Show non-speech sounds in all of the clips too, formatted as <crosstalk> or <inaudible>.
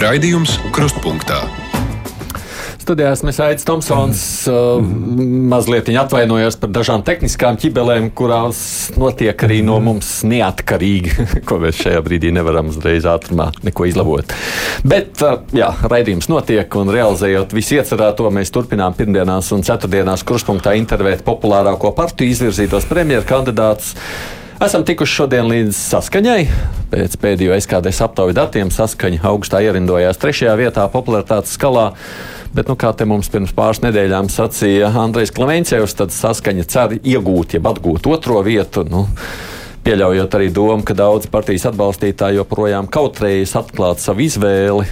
Raidījums Krustpunktā. Studijā esmu Aits Tomsons. Uh, mazliet atvainojos par dažām tehniskām ķibelēm, kurās notiek arī no mums neatkarīgi, <laughs> ko mēs šajā brīdī nevaram uzreiz ātrumā neko izlabot. Bet, uh, jā, raidījums notiek un realizējot visu iecerēto, mēs turpinām pirmdienās un ceturtdienās kurspunktā intervēt populārāko partiju izvirzītos premjeru kandidātus. Esam tikuši šodien līdz saskaņai. Pēc pēdējo SKDS aptaujas datiem saskaņa augstā ierindojās trešajā vietā popularitātes skalā. Bet, nu, kā te mums pirms pāris nedēļām sacīja Andrejs Klameņķevs, tad saskaņa cer iegūt, jeb atgūt otro vietu. Nu, Pieļaujot arī domu, ka daudz partijas atbalstītāji joprojām kautrējas atklāt savu izvēli.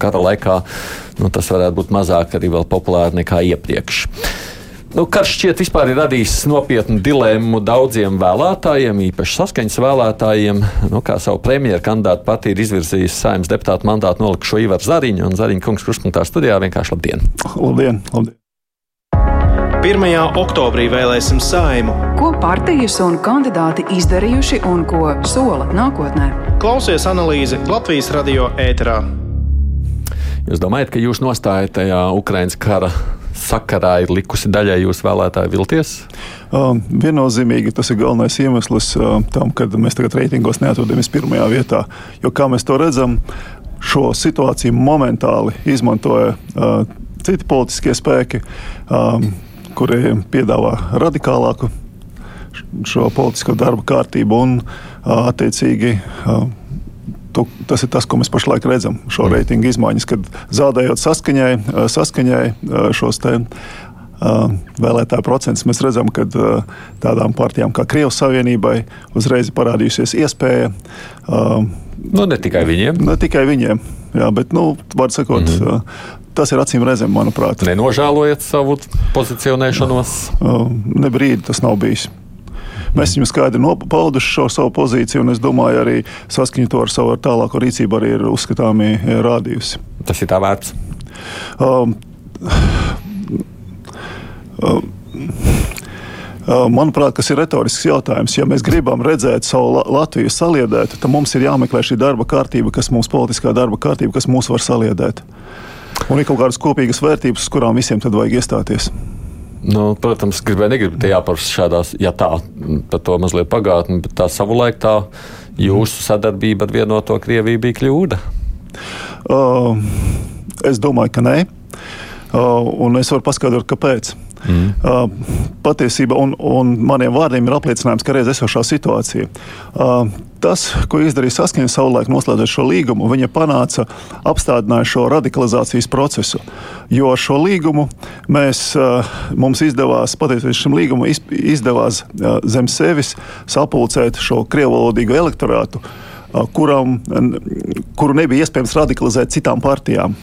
Kara laikā nu, tas varētu būt mazāk arī populāri nekā iepriekš. Nu, karš šķiet vispār ir radījis nopietnu dilemmu daudziem vēlētājiem, īpaši saskaņas vēlētājiem. Nu, kā savu premjeru kandidātu pati ir izvirzījusi saimnes deputātu mandātu nolikušo Ivaru Zariņu un Zariņu kungs kruspunktā studijā vienkārši labdien! Labdien! labdien. 1. oktobrī vēlēsim saimu. Ko partijas un kandidāti izdarījuši un ko sola nākotnē? Klausies analīzi Latvijas radio ēterā. Jūs domājat, ka jūs nostājat tajā Ukraiņas kara sakarā ir likusi daļai jūsu vēlētāju vilties? Uh, viennozīmīgi tas ir galvenais iemesls uh, tam, ka mēs tagad reitingos neatrodamies pirmajā vietā. Jo kā mēs to redzam, šo situāciju momentāli izmantoja uh, citi politiskie spēki, um, kuri piedāvā radikālāku šo politisko darbu kārtību un attiecīgi. Uh, tu, tas ir tas, ko mēs pašlaik redzam, šo mm. reitingu izmaiņas, kad zaudējot saskaņai, saskaņai šos te. Vēlētāju procentus mēs redzam, ka tādām partijām kā Krievijas Savienībai uzreiz parādījusies iespēja. Nu, ne tikai viņiem. Ne tikai viņiem, jā, bet, nu, var sakot, mm -hmm. tas ir acīm redzami, manuprāt. Nenožēlojat savu pozicionēšanos? Ne brīdi tas nav bijis. Mēs viņam skaidri pauduši šo savu pozīciju, un es domāju, arī saskaņot to ar savu tālāko rīcību arī ir uzskatāmi eh, rādījusi. Tas ir tā vērts. Um, um, Manuprāt, tas ir retorisks jautājums. Ja mēs gribam redzēt savu Latviju saliedētu, tad mums ir jāmeklē šī darba kārtība, kas mums politiskā darba kārtība, kas mūs var saliedēt. Un ir kaut kādas kopīgas vērtības, uz kurām visiem tad vajag iestāties. Nu, protams, gribēju, negribu te jāparasti šādās, ja tā, par to mazliet pagātni, bet tā savulaik tā jūsu sadarbība ar vienoto Krieviju bija kļūda. Uh, es domāju, ka nē. Uh, un es varu paskaidrot, kāpēc. Mm. Uh, patiesība un, un maniem vārdiem ir apliecinājums, ka reiz esošā situācija. Uh, tas, ko izdarīja saskaņa savulaik noslēdzot šo līgumu, viņa panāca apstādināja šo radikalizācijas procesu. Jo šo līgumu mēs, uh, mums izdevās, pateicoties šim līgumam, izdevās uh, zem sevis sapulcēt šo krievalodīgo elektorātu, uh, kuram, kuru nebija iespējams radikalizēt citām partijām.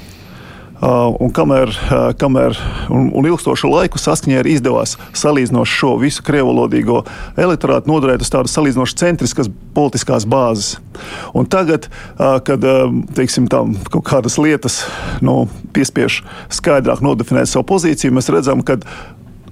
Uh, un kamēr, uh, kamēr un, un ilgstošu laiku saskaņā ir izdevās salīdzinoši šo visu krievalodīgo elektorātu nodarīt uz tādas salīdzinoši centriskas politiskās bāzes. Un tagad, uh, kad teiksim, tam, kaut kādas lietas nu, piespiež skaidrāk nodefinēt savu pozīciju, mēs redzam, ka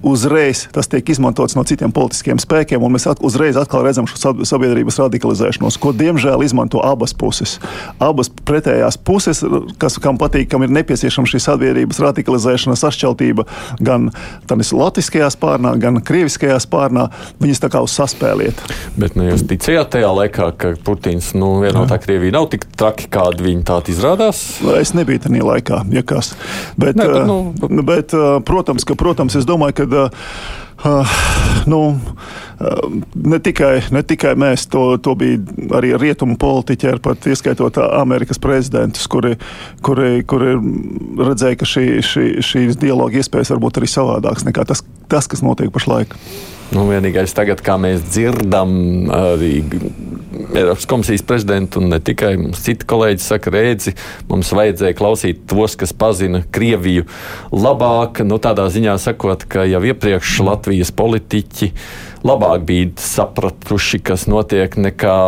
uzreiz tas tiek izmantots no citiem politiskiem spēkiem, un mēs at, uzreiz atkal redzam šo sabiedrības radikalizēšanos, ko diemžēl izmanto abas puses. Abas pretējās puses, kas, kam patīk, kam ir nepieciešama šī sabiedrības radikalizēšana, sašķeltība gan latviskajā spārnā, gan krieviskajā spārnā, viņas tā kā uz saspēliet. Bet nu, jūs ticējāt tajā laikā, ka Putins, nu, vienotā Krievija nav tik traki, kādi viņi tādi izrādās? Es nebiju tajā laikā, ja kas. Bet, ne, bet, nu, bet, protams, ka, protams, es domāju, ka kad uh, nu, uh, ne, tikai, ne tikai mēs, to, to bija arī rietumu politiķi, pat ieskaitot Amerikas prezidentus, kuri, kuri, kuri redzēja, ka šī, šī, šīs dialoga iespējas var būt arī savādākas nekā tas, tas kas notiek pašlaik. Nu, vienīgais tagad, kā mēs dzirdam, arī Eiropas komisijas prezidentu un ne tikai mums citi kolēģi saka, redzi, mums vajadzēja klausīt tos, kas pazina Krieviju labāk. Nu, tādā ziņā sakot, ka jau iepriekš Latvijas politiķi labāk bija sapratuši, kas notiek, nekā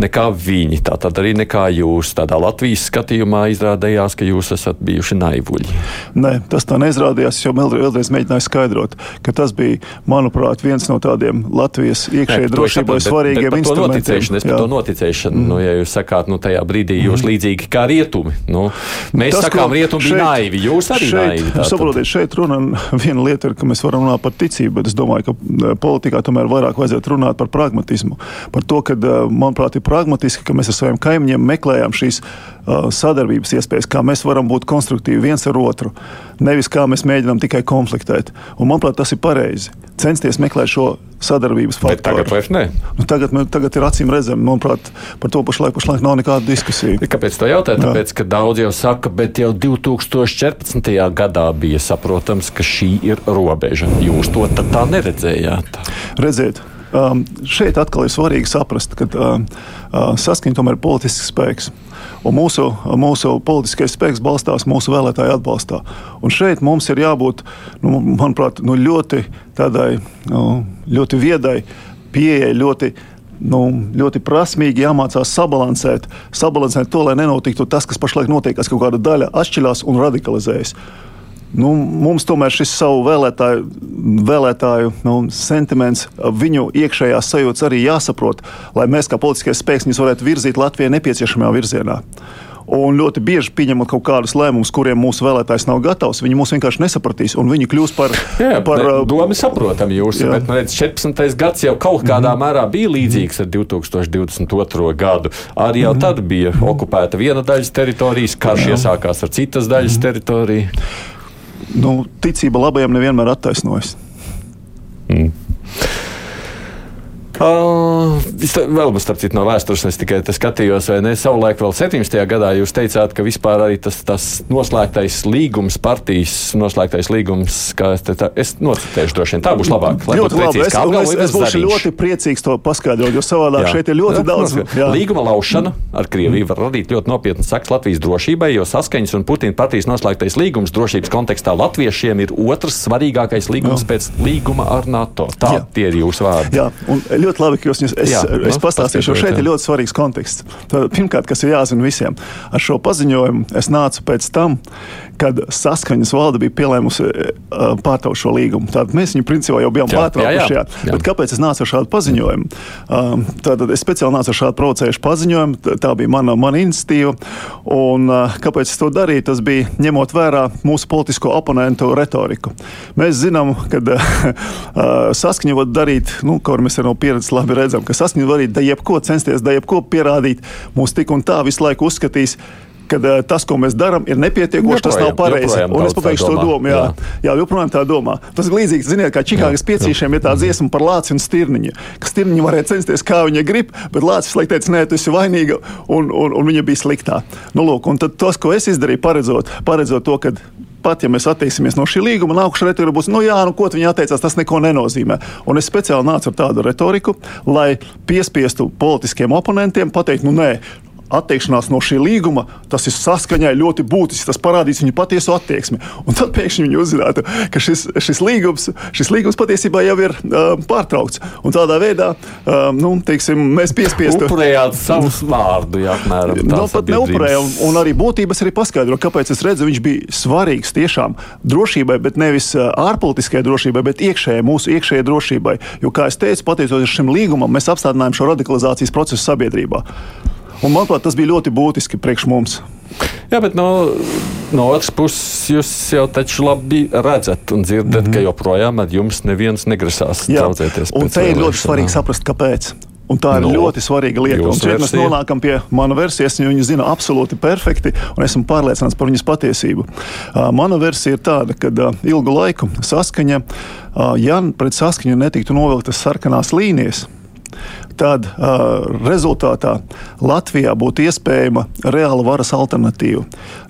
nekā viņi. Tā tad arī nekā jūs. Tādā Latvijas skatījumā izrādījās, ka jūs esat bijuši naivuļi. Nē, tas tā neizrādījās. Es jau vēlreiz mēģināju skaidrot, ka tas bija, manuprāt, viens no tādiem Latvijas iekšējai drošībai svarīgiem instrumentiem. Es par to noticēšanu, mm. nu, ja jūs sakāt, nu, tajā brīdī jūs mm. līdzīgi kā rietumi. Nu, mēs tas, sakām, rietumi šeit, bija naivi, jūs arī šeit, naivi. Tātad. Saprotiet, šeit runa <laughs> viena lieta ir, ka mēs varam runāt par ticību, bet es domāju, ka e, politikā tomēr vairāk vajadzētu runāt par pragmatismu. Par to, ka, e, manuprāt, ir pragmatiski, ka mēs ar saviem kaimiņiem meklējam šīs uh, sadarbības iespējas, kā mēs varam būt konstruktīvi viens ar otru, nevis kā mēs mēģinām tikai konfliktēt. Un, manuprāt, tas ir pareizi. Censties meklēt šo sadarbības faktoru. Tagad vairs ne. Nu, tagad, tagad ir acīm redzami, manuprāt, par to pašlaik, pašlaik nav nekāda diskusija. Kāpēc to jautāt? Tāpēc, ka daudz jau saka, bet jau 2014. gadā bija saprotams, ka šī ir robeža. Jūs to tā neredzējāt. Redziet, Um, šeit atkal ir svarīgi saprast, ka uh, uh, saskaņa tomēr ir politisks spēks. Un mūsu, mūsu politiskais spēks balstās mūsu vēlētāju atbalstā. Un šeit mums ir jābūt, nu, manuprāt, nu, ļoti, tādai, nu, ļoti viedai pieejai, ļoti nu, ļoti prasmīgi jāmācās sabalansēt, sabalansēt to, lai nenotiktu tas, kas pašlaik notiek, kas kaut kāda daļa atšķirās un radikalizējas. Nu, mums tomēr šis savu vēlētāju, vēlētāju nu, sentiments, viņu iekšējās sajūtas arī jāsaprot, lai mēs kā politiskais spēks varētu virzīt Latviju nepieciešamajā virzienā. Un ļoti bieži pieņemot kaut kādus lēmumus, kuriem mūsu vēlētājs nav gatavs, viņi mūs vienkārši nesapratīs. Viņi kļūs par. Ne, domu saprotam, jūs. Redz, 14. gads jau kaut kādā mm -hmm. mērā bija līdzīgs ar 2022. gadu. Arī jau mm -hmm. tad bija okupēta viena daļas teritorijas, karš iesākās ar citas daļas mm -hmm. teritoriju nu, ticība labajam nevienmēr attaisnojas. Mm. Uh, vēl starp citu no vēstures es tikai skatījos, vai ne? Savulaik vēl 17. gadā jūs teicāt, ka vispār arī tas, tas noslēgtais līgums, partijas noslēgtais līgums, kā es te tā, es nocitēšu droši vien, tā būs labāk. Ļoti labi, es, es, es būšu zariņš. ļoti priecīgs to paskaidrot, jo savādāk jā. šeit ir ļoti jā, daudz. Jā. Līguma laušana ar Krieviju var radīt ļoti nopietnas sekas Latvijas drošībai, jo saskaņas un Putina partijas noslēgtais līgums drošības kontekstā latviešiem ir otrs svarīgākais līgums jā. pēc līguma ar NATO. Tā jā. tie ir jūsu vārdi. Jā, un ļoti ļoti labi, ka jūs es, jā, es nu, pastāstīšu, jo šeit jā. ir ļoti svarīgs konteksts. Tad, pirmkārt, kas ir jāzina visiem, ar šo paziņojumu es nācu pēc tam, kad saskaņas valde bija pielēmusi uh, pārtraukt šo līgumu. Tātad mēs viņu principā jau bijām pārtraukuši. Kāpēc es nācu ar šādu paziņojumu? Um, tad es speciāli nācu ar šādu provocējušu paziņojumu. Tā bija mana, mana iniciatīva. Un, uh, kāpēc es to darīju? Tas bija ņemot vērā mūsu politisko oponentu retoriku. Mēs zinām, ka <laughs> uh, saskaņa var darīt, nu, kaut mēs no pieredzes labi redzam, ka saskaņa var darīt da jebko, censties da jebko pierādīt. Mūs tik un tā visu laiku uzskatīs ka uh, tas, ko mēs darām, ir nepietiekoši, tas nav pareizi. Un es pabeigšu to domu. Jā, jā. jā, joprojām tā domā. Tas ir līdzīgs, ziniet, kā Čikāgas piecīšiem ir tā dziesma par lāci un stirniņu. Ka stirniņa varēja censties, kā viņa grib, bet lācis laikam teica, nē, tu esi vainīga, un, un, un viņa bija sliktā. Nu, lūk, un tas, ko es izdarīju, paredzot, paredzot to, ka pat ja mēs atteiksimies no šī līguma, nākušā retorika būs, nu jā, nu ko viņi atteicās, tas neko nenozīmē. Un es speciāli nācu ar tādu retoriku, lai piespiestu politiskiem oponentiem pateikt, nu nē, atteikšanās no šī līguma, tas ir saskaņai ļoti būtisks. Tas parādīs viņu patieso attieksmi. Un tad pēkšņi viņi uzzinātu, ka šis, šis, līgums, šis līgums patiesībā jau ir uh, pārtraukts. Un tādā veidā uh, nu, teiksim, mēs piespiestu. Upurējāt savus vārdus, ja apmēram tādā nu, pat neupurējām. Un, un arī būtības arī paskaidro, kāpēc es redzu, viņš bija svarīgs tiešām drošībai, bet nevis ārpolitiskajai drošībai, bet iekšējai, mūsu iekšējai drošībai. Jo, kā jau teicu, pateicoties šim līgumam, mēs apstādinājām šo radikalizācijas procesu sabiedrībā. Un, manuprāt, tas bija ļoti būtiski priekš mums. Jā, bet no, no otras puses jūs jau taču labi redzat un dzirdat, mm -hmm. ka joprojām ar jums neviens negrasās traucēties. Un te ir ļoti svarīgi saprast, kāpēc. Un tā ir no, ļoti svarīga lieta. Un šeit mēs nonākam pie mana versijas. Viņa zina absolūti perfekti, un esmu pārliecināts par viņas patiesību. Uh, mana versija ir tāda, ka uh, ilgu laiku saskaņa, uh, ja pret saskaņu netiktu novilktas sarkanās līnijas, tad uh, rezultātā Latvijā būtu iespējama reāla varas alternatīva.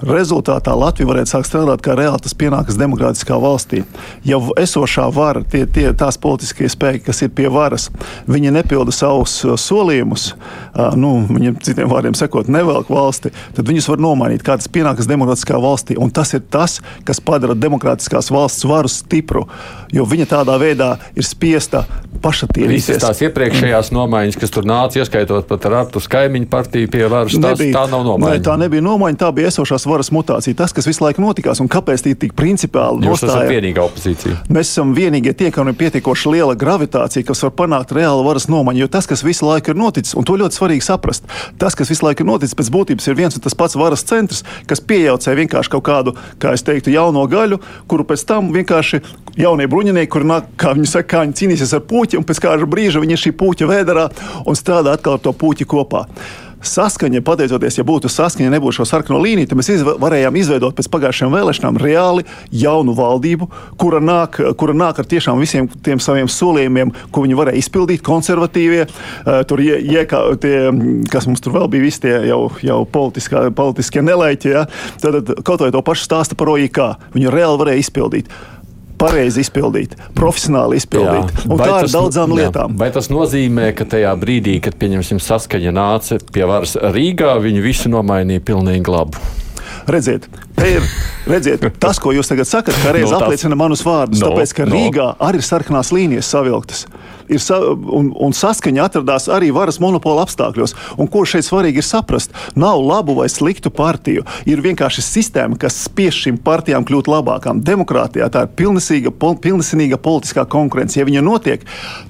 Rezultātā Latvija varētu sākt strādāt kā reāli tas pienākas demokrātiskā valstī. Ja esošā vara, tie, tie tās politiskie spēki, kas ir pie varas, viņi nepilda savus solījumus, uh, nu, viņiem citiem vārdiem sakot, nevelk valsti, tad viņus var nomainīt, kā tas pienākas demokrātiskā valstī. Un tas ir tas, kas padara demokrātiskās valsts varu stipru, jo viņa tādā veidā ir spiesta pašatiekties. Visas tās iepriekšējās nomaiņas nomaiņas, kas tur nāca, ieskaitot pat ar Artus kaimiņu partiju pie varas. Tas, Nebija- tā nav nomaiņa. Ne, tā nebija nomaiņa, tā bija esošās varas mutācija. Tas, kas visu laiku notikās un kāpēc tī tik principiāli Jūs nostāja. vienīgā opozīcija. Mēs esam vienīgie tie, kam ir pietiekoši liela gravitācija, kas var panākt reālu varas nomaiņu. Jo tas, kas visu laiku ir noticis, un to ļoti svarīgi saprast, tas, kas visu laiku ir noticis, pēc būtības ir viens un tas pats varas centrs, kas pieaudzē vienkārši kaut kādu, kā es teiktu, jauno gaļu, kuru pēc tam vienkārši jaunie bruņinieki, kur nāk, kā viņi saka, kā viņi cīnīsies ar puķi, un pēc kāda brīža viņi ir šī puķa vēderā un strādā atkal ar to puķi kopā. Saskaņa, pateicoties, ja būtu saskaņa, nebūtu šo sarkano līniju, tad mēs izve varējām izveidot pēc pagājušajām vēlēšanām reāli jaunu valdību, kura nāk, kura nāk ar tiešām visiem tiem saviem solījumiem, ko viņi varēja izpildīt, konservatīvie. Uh, tur, ie, ie, kā, tie, kas mums tur vēl bija, visi tie jau, jau politiskā, politiskie nelaiķi, ja? tad kaut vai to pašu stāsta par OIK. Viņi reāli varēja izpildīt. Pareizi izpildīt, profesionāli izpildīt. Tā tas- daudzām jā. lietām. Vai tas nozīmē, ka tajā brīdī, kad pieņemsim saskaņa nāca pie varas Rīgā, viņi visu nomainīja pilnīgi labu? Redziet, ir redziet, tas, ko jūs tagad sakat, kā reiz <laughs> Nu, apliecina manus vārdus. Nu, Tāpēc, ka nu. Rīgā arī ir sarkanās līnijas savilktas. Ir sa un, un saskaņa atradās arī varas monopola apstākļos. Un ko šeit svarīgi ir saprast? Nav labu vai sliktu partiju. Ir vienkārši sistēma, kas spiež šīm partijām kļūt labākām. Demokrātijā tā ir pilnesīga, pol pilnesinīga politiskā konkurence. Ja viņa notiek,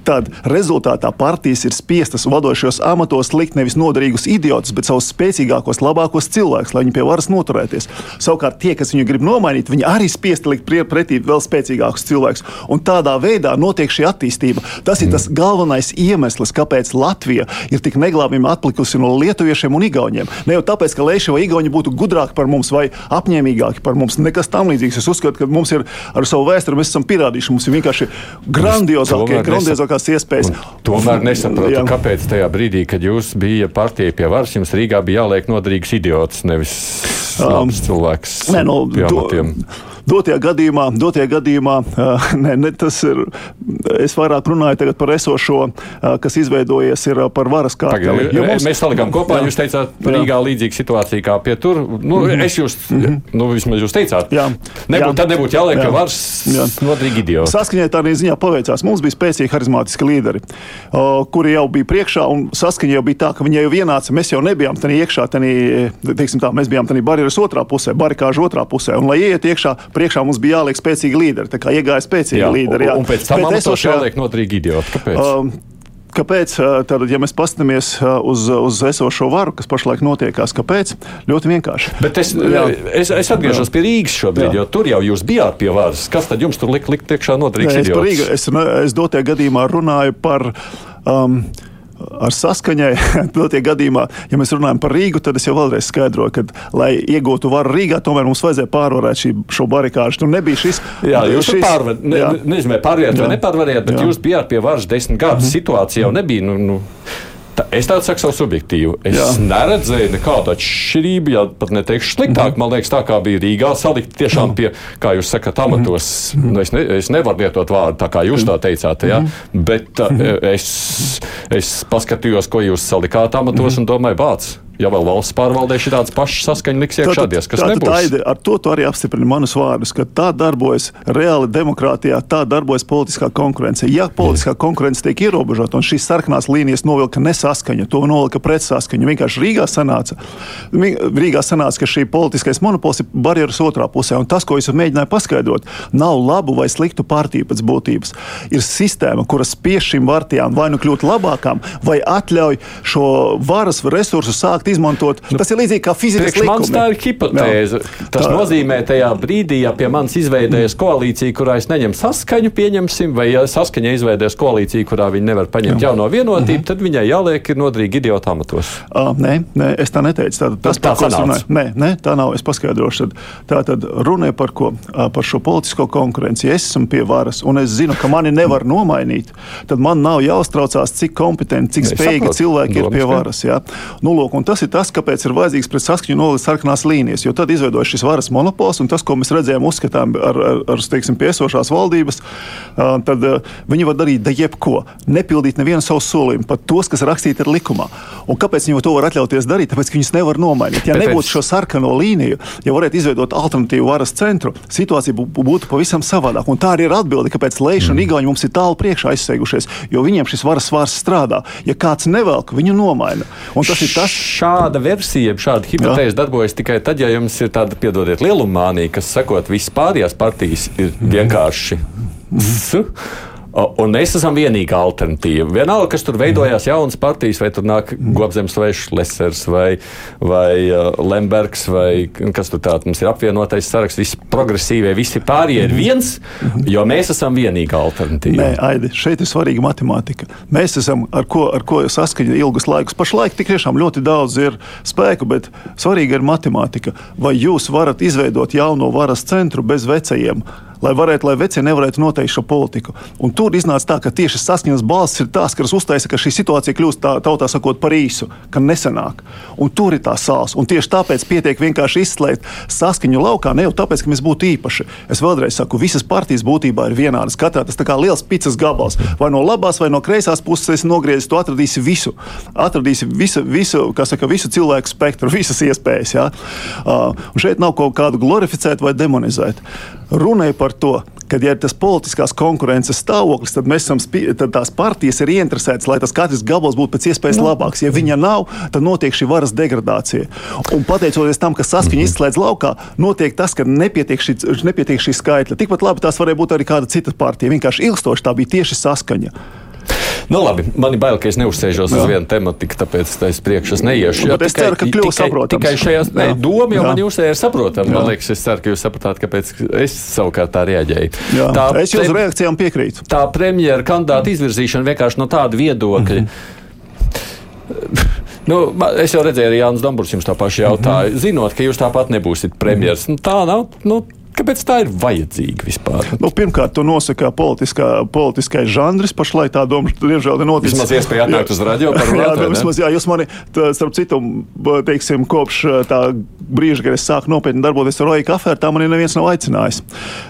tad rezultātā partijas ir spiestas vadošos amatos likt nevis noderīgus idiotus, bet savus spēcīgākos, labākos cilvēkus, lai viņi pie varas noturēties. Savukārt tie, kas viņu grib nomainīt, viņi arī spiesti likt pretī vēl spēcīgākus cilvēkus. Un tādā veidā notiek šī attīstība. Tas ir tas galvenais iemesls, kāpēc Latvija ir tik neglābjami atlikusi no lietuviešiem un igauniem. Ne jau tāpēc, ka Leiši vai Igauni būtu gudrāki par mums vai apņēmīgāki par mums. Nekas tam līdzīgs. Es uzskatu, ka mums ir ar savu vēsturi, mēs esam pierādījuši, mums ir vienkārši grandiozākie, grandiozākās iespējas. Tomēr nesaprotu, Jā. kāpēc tajā brīdī, kad jūs bijāt partija pie varas, jums Rīgā bija jāliek noderīgs idiots, nevis labs cilvēks. Um, Nē, no, pie do, amatiem. Dotajā gadījumā, dotajā gadījumā uh, ne, ne, tas ir. Es vairāk runāju par esošo, uh, kas izveidojies uh, par varas Jo mums... Mēs salikām kopā, Jā. jūs teicāt, Jā. Rīgā līdzīga situācija kā pie tur. Nu, es jūs, nu, vismaz jūs teicāt, Jā. Nebūt, Jā. tad nebūtu jāliek Jā. pie varas Jā. noderīgi idioti. Saskaņai tādā ziņā paveicās. Mums bija spēcīgi, harizmātiski līderi, o, kuri jau bija priekšā. un Saskaņa jau bija tā, ka viņi jau ienāca. Mēs jau nebijām tādā iekšā, teiksim tā, mēs bijām tādā barjeras otrā pusē, barikāžu otrā pusē. Un, lai ieiet iekšā, priekšā mums bija jāliek spēcīgi līderi. Tā kā iegāja spēcīgi Jā, līderi. un, un pēc tam amatos esošajā- jāliek noderīgi idioti. Kāpēc? Um, Kāpēc? uh, Tātad, ja mēs paskatāmies uh, uz, uz esošo varu, kas pašlaik notiekās, kāpēc? Ļoti vienkārši. Bet es, Jā. es, es atgriežos pie Rīgas šobrīd, Jā. jo tur jau jūs bijāt pie varas. Kas tad jums tur lika likt priekšā noderīgs Nē, es, idiots? es, es dotajā gadījumā runāju par. Um, Ar saskaņai, <laughs> dotie gadījumā, ja mēs runājam par Rīgu, tad es jau vēlreiz skaidroju, ka, lai iegūtu varu Rīgā, tomēr mums vajadzēja pārvarēt šī, šo barikāžu. Tur nebija šis. Jā, jūs šis, šis, pārvar, ne, nezinu, vai pārvarējāt vai Jā. nepārvarējāt, bet Jā. jūs bijāt pie varas desmit gadus. Mhm. Situācija jau nebija. Nu, nu, tā, es tādu saku savu subjektīvu. Es Jā. neredzēju nekādu atšķirību, ja pat neteikšu sliktāk. Man liekas, tā kā bija Rīgā salikt tiešām pie, kā jūs sakat, amatos. Nu, es, ne, es nevaru lietot vārdu tā, kā jūs tā teicāt, ja? bet uh, es, es paskatījos, ko jūs salikāt amatos un domāju, bāc. Ja vēl valsts pārvaldē šī tādas pašas saskaņas liks iekšā, diez kas tātad nebūs. Aide, ar to tu arī apstiprini manus vārdus, ka tā darbojas reāli demokrātijā, tā darbojas politiskā konkurence. Ja politiskā konkurence tiek ierobežota un šīs sarkanās līnijas novilka nesaskaņa, to novilka pretsaskaņa, vienkārši Rīgā sanāca, Rīgā sanāca, ka šī politiskais monopols ir barjeras otrā pusē. Un tas, ko es mēģināju paskaidrot, nav labu vai sliktu partiju pēc būtības. Ir sistēma, kuras spiež šīm partijām vai nu kļūt labākām, vai atļauj šo varas resursu sākt izmantot. Tas ir līdzīgi kā fizikas likumi. tā ir hipotēze. Jā. Tas Tā- nozīmē, tajā brīdī, ja pie manis izveidojas koalīcija, kurā es neņemu saskaņu, pieņemsim, vai ja saskaņa izveidojas koalīcija, kurā viņi nevar paņemt jauno vienotību, tad viņai jāliek ir noderīgi idiota amatos. Uh, nē, nē, es tā neteicu. Tā, tas, Tā sanāca. runāju. Nē, nē, tā nav. Es paskaidrošu. Tad, tā tad runa ir par ko? Ā, Par šo politisko konkurenci. Es esmu pie varas un es zinu, ka mani nevar nomainīt, tad man nav jāuztraucās, cik kompetenti, cik spējīgi cilvēki ir pie varas. Ja? Nu, lūk, tas ir tas, kāpēc ir vajadzīgs pret saskaņu nolikt sarkanās līnijas. Jo tad izveidojas šis varas monopols, un tas, ko mēs redzējām, uzskatām ar, ar, ar teiksim, piesošās valdības, tad viņi var darīt da jebko, nepildīt nevienu savu solījumu, pat tos, kas rakstīti ir likumā. Un kāpēc viņi to var atļauties darīt? Tāpēc, ka viņus nevar nomainīt. Ja nebūtu šo sarkano līniju, ja varētu izveidot alternatīvu varas centru, situācija būtu pavisam savādāka. Un tā arī ir atbilde, kāpēc Leiša un mm. Igauni mums ir tālu priekšā aizsegušies, jo viņiem šis varas svars strādā. Ja kāds nevelk, viņu nomaina. Un tas ir tas. Šāda versija, šāda hipotēze darbojas tikai tad, ja jums ir tāda, piedodiet, lielumānija, kas sakot, visas pārējās partijas ir vienkārši. Mm. Un mēs esam vienīgā alternatīva. Vienalga, kas tur veidojās jaunas partijas, vai tur nāk Gobzems vai Šlesers vai, vai uh, Lembergs vai kas tur tāds mums ir apvienotais saraksts. Visi progresīvie, visi pārējie ir viens, jo mēs esam vienīgā alternatīva. Nē, Aidi, šeit ir svarīga matemātika. Mēs esam ar ko, ar ko saskaņot ilgus laikus. Pašlaik tik tiešām ļoti daudz ir spēku, bet svarīga ir matemātika. Vai jūs varat izveidot jauno varas centru bez vecajiem? Lai varētu, lai vecie nevarētu noteikt šo politiku. Un tur iznāca tā, ka tieši saskaņas balss ir tās, kas uztaisa, ka šī situācija kļūst tā, tautā sakot par īsu, ka nesenāk. Un tur ir tā sāls. Un tieši tāpēc pietiek vienkārši izslēgt saskaņu laukā, ne jau tāpēc, ka mēs būtu īpaši. Es vēlreiz saku, visas partijas būtībā ir vienādas. Katrā tas kā liels picas gabals. Vai no labās, vai no kreisās puses nogriezis, tu atradīsi visu. Atradīsi visu, visu, saka, visu cilvēku spektru, visas iespējas. Ja? Uh, šeit nav kaut kādu glorificēt vai demonizēt. Runa ir par to, ka, ja ir tas politiskās konkurences stāvoklis, tad, esam, tad tās partijas ir ieinteresētas, lai tas katrs gabals būtu pēc iespējas no. Nu. labāks. Ja viņa nav, tad notiek šī varas degradācija. Un pateicoties tam, ka saskaņa -hmm. izslēdz laukā, notiek tas, ka nepietiek šī, nepietiek šī skaitļa. Tikpat labi tās varēja būt arī kāda cita partija. Vienkārši ilgstoši tā bija tieši saskaņa. Nu, labi, man ir bail, ka es neuzsēžos jā. uz vienu tematiku, tāpēc es priekšu neiešu. Jā, es ceru, ka kļūs saprotams. Tikai šajā ne, doma jau jā. man jūsēja ir saprotama. Man liekas, es ceru, ka jūs sapratāt, kāpēc es savukārt tā reaģēju. Jā, tā, es jūsu reakcijām piekrītu. Tā premjera kandidāta izvirzīšana vienkārši no tāda viedokļa. -hmm. Nu, es jau redzēju, arī Jānis Damburs jums tā pašu jautāja. Mm -hmm. Zinot, ka jūs tāpat nebūsiet premjerministrs, nu, tā nav. Nu, Kāpēc tā ir vajadzīga vispār? Nu, pirmkārt, to nosaka politiskais žanrs. Pašlaik tā doma, diemžēl, ir noticis. Vismaz iespēja atnākt uz radio par runāt. <laughs> jā, vismaz, jā, jūs mani, tā, starp citu, teiksim, kopš tā brīža, kad es sāku nopietni darboties ar Roja kafē, tā man neviens nav aicinājis.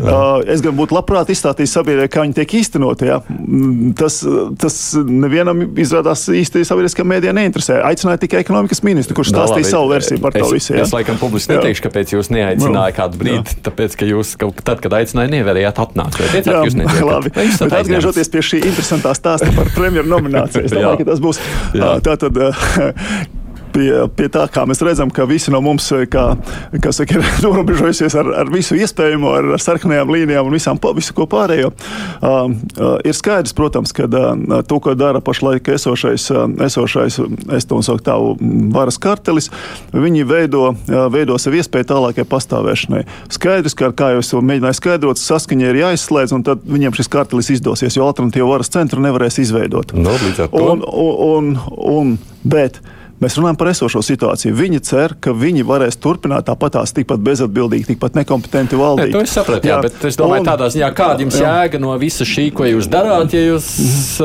Jā. Uh, es gan būtu labprāt izstāstījis sabiedrībai, kā viņi tiek īstenoti. Ja? Mm, tas, tas nevienam izrādās īsti sabiedriskā mēdījā neinteresē. Aicināja tikai ekonomikas ministru, kurš stāstīja savu versiju par to visu. Ja? Es laikam publiski neteikšu, kāpēc jūs neaicināja kādu brīdi. Tāpēc, ka jūs kaut tad, kad aicināja, nevarējāt atnākt. Teicāt, Jā, jūs netiekat. labi. Bet atgriežoties pie šī interesantā stāsta par premjeru nomināciju, es domāju, ka tas būs tātad pie, pie tā, kā mēs redzam, ka visi no mums kā, kā saka, ir <laughs> norobežojušies ar, ar visu iespējamo, ar, ar sarkanajām līnijām un visām, visu ko pārējo. Uh, uh, ir skaidrs, protams, ka uh, to, ko dara pašlaik esošais, uh, esošais es to saucu tā, varas kartelis, viņi veido, uh, veido sev iespēju tālākai pastāvēšanai. Skaidrs, ka, kā jau es mēģināju skaidrot, saskaņa ir jāizslēdz, un tad viņiem šis kartelis izdosies, jo alternatīvu varas centru nevarēs izveidot. No, nu, un, un, un, un, bet, Mēs runājam par esošo situāciju. Viņi cer, ka viņi varēs turpināt tāpatās tikpat bezatbildīgi, tikpat nekompetenti valdīt. Ne, to es sapratu, jā, jā, bet es domāju, un, tādā ziņā, kāda jums jā. jēga no visa šī, ko jūs darāt, ja jūs,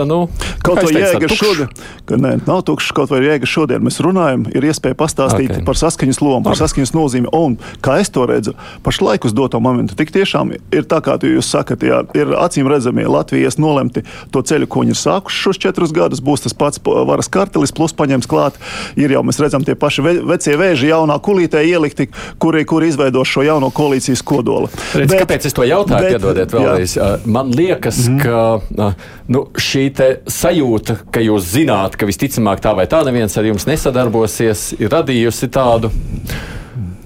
nu, kaut vai jēga šodien, ka nē, nav tukšs, kaut vai jēga šodien mēs runājam, ir iespēja pastāstīt okay. par saskaņas lomu, par saskaņas nozīmi. Un, kā es to redzu, pašlaik uz doto momentu, tik tiešām ir tā, kā jūs sakat, jā, ir acīm redzamie Latvijas nolemti to ceļu, ko viņi ir sākuši šos četrus gadus, būs tas pats varas kartelis, plus paņems klāt ir jau mēs redzam tie paši ve vecie vēži jaunā kulītē ielikti, kuri, kuri izveido šo jauno koalīcijas kodolu. Redz, bet, kāpēc es to jautāju? Bet, piedodiet vēlreiz. Jā. Man liekas, mm. ka nu, šī sajūta, ka jūs zināt, ka visticamāk tā vai tā neviens ar jums nesadarbosies, ir radījusi tādu.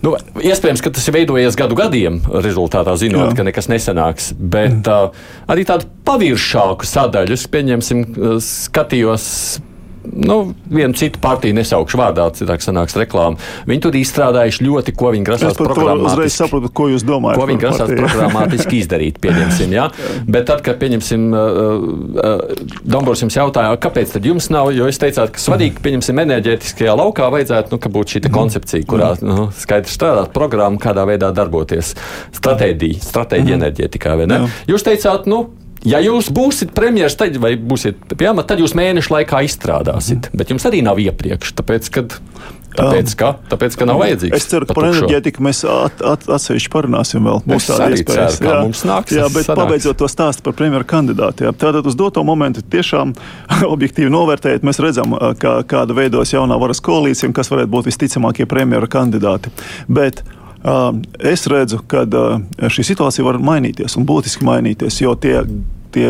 Nu, iespējams, ka tas ir veidojies gadu gadiem, rezultātā zinot, Jā. ka nekas nesanāks. Bet uh, arī tādu paviršāku sadaļu, pieņemsim, skatījos nu, vienu citu partiju nesaukšu vārdā, citādi sanāks reklāma. Viņi tur izstrādājuši ļoti, ko viņi grasās programmatiski. Saprotu, ko jūs domājat. Ko viņi grasās programmatiski izdarīt, pieņemsim, <laughs> jā. Bet tad, kad, pieņemsim, uh, uh, Dombors jums jautāja, kāpēc tad jums nav, jo jūs teicāt, ka svarīgi, pieņemsim, enerģētiskajā laukā vajadzētu, nu, ka būtu šī koncepcija, kurā, nu, skaidrs strādāt, programma, kādā veidā darboties, stratēģija, stratēģija enerģētikā, vai ne? Jūs teicāt, nu, Ja jūs būsiet premjerministrs, tad, vai būsiet pie amata, tad jūs mēnešu laikā izstrādāsiet. Mm. Bet jums arī nav iepriekš, tāpēc, kad Tāpēc, ka, tāpēc, ka nav vajadzīgs. Es ceru, ka pa par enerģētiku mēs at, at, atsevišķi parunāsim vēl. Es arī ceru, ka mums nāks Jā, bet sanāks. pabeidzot to stāstu par premjeru kandidātu. Jā. Tātad uz doto momentu tiešām <laughs> objektīvi novērtējot, mēs redzam, kā, kāda veidos jaunā varas koalīcija un kas varētu būt visticamākie premjera kandidāti. Bet, es redzu, ka uh, šī situācija var mainīties un būtiski mainīties, jo tie tie,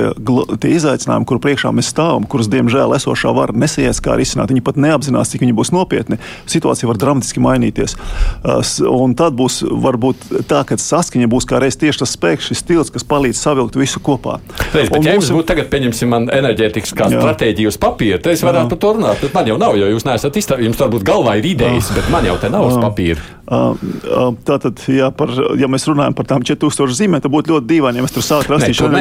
tie izaicinājumi, kur priekšā mēs stāvam, kurus, diemžēl, esošā vara nesies kā risināt, viņi pat neapzinās, cik viņi būs nopietni. Situācija var dramatiski mainīties. Uh, Un tad būs varbūt tā, ka saskaņa būs kā reiz tieši tas spēks, šis stils, kas palīdz savilkt visu kopā. Reiz, bet, ja mūsu- būtu tagad, pieņemsim, man enerģētikas kā Jā. stratēģija uz papīra, tad es varētu par to runāt. Bet man jau nav, jo jūs neesat izstrādājis. Jums varbūt galvā ir idejas, bet man jau te nav uz papīra. Tātad, ja, par, ja mēs runājam par tām 4000 zīmēm, tad būtu ļoti dīvaini, ja mēs tur sāktu Nē, rakstīt tur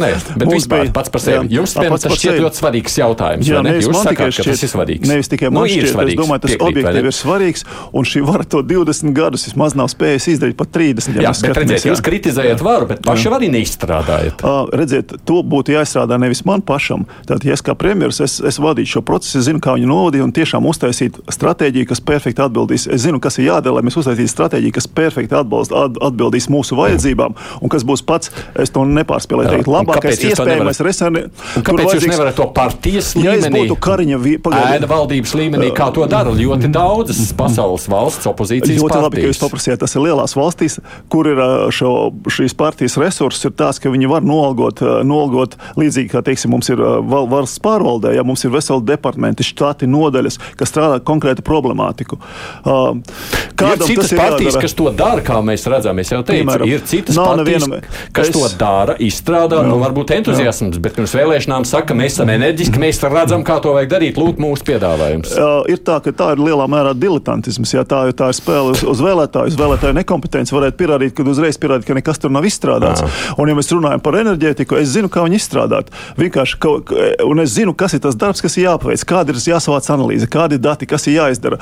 nē. Bet vispār bija- pats par sevi. jā, Jums, jā, pats tas šķiet ļoti svarīgs jautājums. Jā, ne? nevis Jūs man tikai ka tas šķiet- ir svarīgs. Nevis tikai Nu, man ir šķiet, svarīgs. es domāju, tas Piekrīt, objektīvi ir svarīgs, un šī vara to 20 gadus vismaz nav spējusi izdarīt pat 30. Jā, mēs bet redziet, jūs kritizējat varu, bet paši arī neizstrādājat. Uh, redziet, to būtu jāizstrādā nevis man pašam. Tātad, ja es kā premjerministrs es, es vadītu šo procesu, es zinu, kā viņu novadīt un tiešām uztaisīt stratēģiju, kas perfekti atbildīs. Es zinu, kas ir jādara, lai mēs uztaisītu stratēģiju, kas perfekti atbalst, at, atbildīs mūsu vajadzībām un kas būs pats, es to nepārspēlēju, teikt, labākais iespējamais resurs. Kāpēc jūs nevarat to partijas Ja es līmenī? būtu Kariņa. Ēda valdības līmenī, kā to dara ļoti daudzas pasaules valsts opozīcijas Ļoti labi, ka jūs partijas. paprasījāt. Tas ir lielās valstīs, kur ir šo, šīs partijas resursi, ir tāds, ka viņi var noalgot, ā, noalgot līdzīgi kā teiksim, mums ir valsts pārvaldē, ja mums ir veseli departamenti, štati, nodaļas, kas strādā konkrēti problemātiku. Ir citas partijas, kas to dara, kā mēs redzam. Es jau teicu, Piemēram, ir citas partijas, nevienam- kas es- to dara, izstrādā. Nu, varbūt entuziasms, bet pirms vēlēšanām saka, mēs esam enerģiski, mēs redzam, kā to vajag darīt. Lūk, mūsu piedāvājums. Uh, ir tā, ka tā ir lielā mērā diletantisms. Jā, tā, tā ir spēle uz, uz vēlētāju, uz vēlētāju nekompetenci. Varētu pierādīt, ka uzreiz pierādīt, ka nekas tur nav izstrādāts. Un, ja mēs runājam par enerģētiku, es zinu, kā viņu izstrādāt. Vienkārši, ka- un es zinu, kas ir tas darbs, kas ir jāpaveic, kāda ir jāsavāc analīze, kādi ir dati, kas ir jāizdara.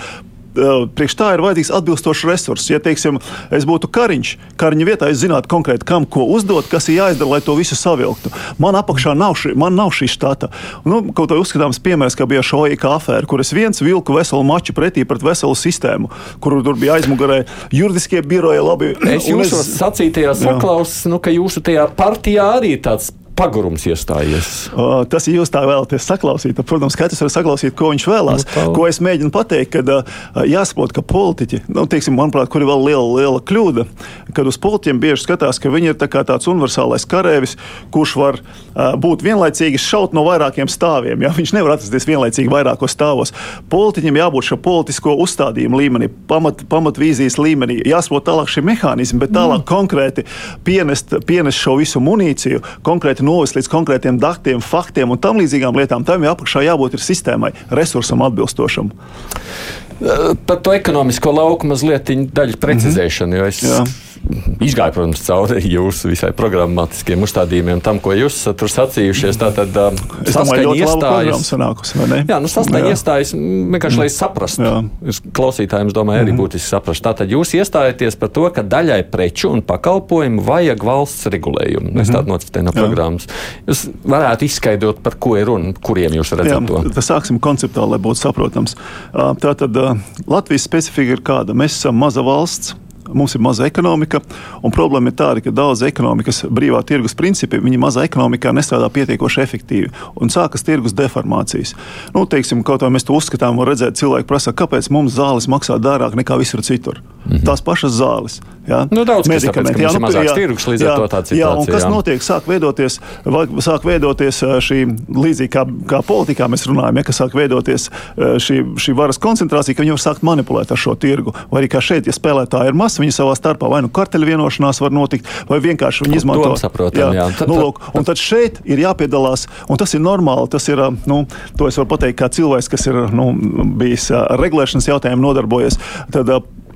Priekš tā ir vajadzīgs atbilstošs resurss. Ja, teiksim, es būtu kariņš, kariņa vietā es zinātu konkrēti, kam ko uzdot, kas ir jāizdara, lai to visu savilktu. Man apakšā nav šī, man nav šī štata. Nu, kaut kā uzskatāms piemērs, kā bija šo IK afēra, kur es viens vilku veselu maču pretī pret veselu sistēmu, kur tur bija aizmugurē juridiskie biroji labi. Es un jūsos sacītajā saklausu, nu, ka jūsu tajā partijā arī tāds pagurums iestājies. Uh, tas ir jūs tā vēlaties saklausīt. Tad, Protams, katrs var saklausīt, ko viņš vēlās. Nu, tā. ko es mēģinu pateikt, kad uh, jāsaprot, ka politiķi, nu, teiksim, manuprāt, kur ir vēl liela, liela kļūda, kad uz politiķiem bieži skatās, ka viņi ir tā tāds universālais karēvis, kurš var uh, būt vienlaicīgi šaut no vairākiem stāviem. Ja? Viņš nevar atrasties vienlaicīgi vairākos stāvos. Politiķim jābūt šo politisko uzstādījumu līmenī, pamat, pamatvīzijas līmenī, jāsaprot tālāk šie mehānismi, bet tālāk mm. konkrēti pienest, pienest šo visu munīciju, konkrēti novest līdz konkrētiem datiem, faktiem un tam līdzīgām lietām. Tam jau apakšā jābūt ir sistēmai, resursam atbilstošam. Par to ekonomisko lauku mazliet daļu precizēšanu, jo es Jā. Izgāju, protams, cauri jūsu visai programmatiskiem uzstādījumiem, tam, ko jūs tur sacījušies. Tātad Es domāju, labi programma sanākusi? Jā, nu saskaņa Jā. iestājas m, vienkārši, lai saprastu. Jā. Klausītājiem, domāju, arī būtiski saprast. Tātad jūs iestājaties par to, ka daļai preču un pakalpojumu vajag valsts regulējumu. Es tādu nocitēju no Jā. programmas. Jūs varētu izskaidrot, par ko ir runa, kuriem jūs Jā, redzat to. tas sāksim konceptuāli, lai būtu saprotams. Tātad Latvijas specifika ir kāda. Mēs esam maza valsts. Mums ir maza ekonomika, un problēma ir tāda, ka daudz ekonomikas brīvā tirgus principi viņa mazā ekonomikā nestrādā pietiekoši efektīvi, un sākas tirgus deformācijas. Nu, teiksim, kaut kā mēs to uzskatām, var redzēt, cilvēki prasa, kāpēc mums zāles maksā dārāk nekā visur citur. -hmm. Tās pašas zāles. Jā, Nu, daudz mums ir nu, mazāks jā, tirgus, līdz ar jā, to tāda Jā, un kas jā. notiek? Sāk veidoties, sāk veidoties šī līdzīgi kā, kā politikā mēs runājam, ja, ka sāk veidoties šī, šī varas koncentrācija, ka viņi var sākt manipulēt ar šo tirgu. Vai arī kā šeit, ja spēlētāji ir maz, viņi savā starpā vai nu karteļu vienošanās var notikt, vai vienkārši viņi izmanto domu saprotam, jā. Tad- Nu, lūk, un tad šeit ir jāpiedalās, un tas ir normāli. Tas ir, nu, to es varu pateikt, kā cilvēks, kas ir nu, bijis ar regulēšanas jautājumu nodarbojies. Tad,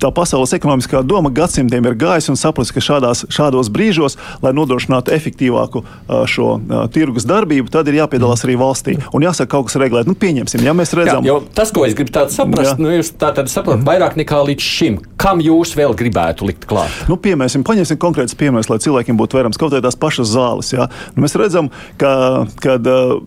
Tā pasaules ekonomiskā doma gadsimtiem ir gājusi un sapratusi, ka šādās, šādos brīžos, lai nodrošinātu efektīvāku šo tirgus darbību, tad ir jāpiedalās arī valstī. Un jāsaka, kaut kas regulēt. Nu, pieņemsim, ja mēs Jā, redzam, jo tas, ko es gribu tādu saprast, Jā. nu, jūs tātad saprotat vairāk nekā līdz šim. Kam jūs vēl gribētu likt klāt? Nu, piemēram, paņemsim konkrēts piemērs, lai cilvēkiem būtu vērams kaut kādas pašas zāles. Ja? Nu, mēs redzam, ka kad, uh,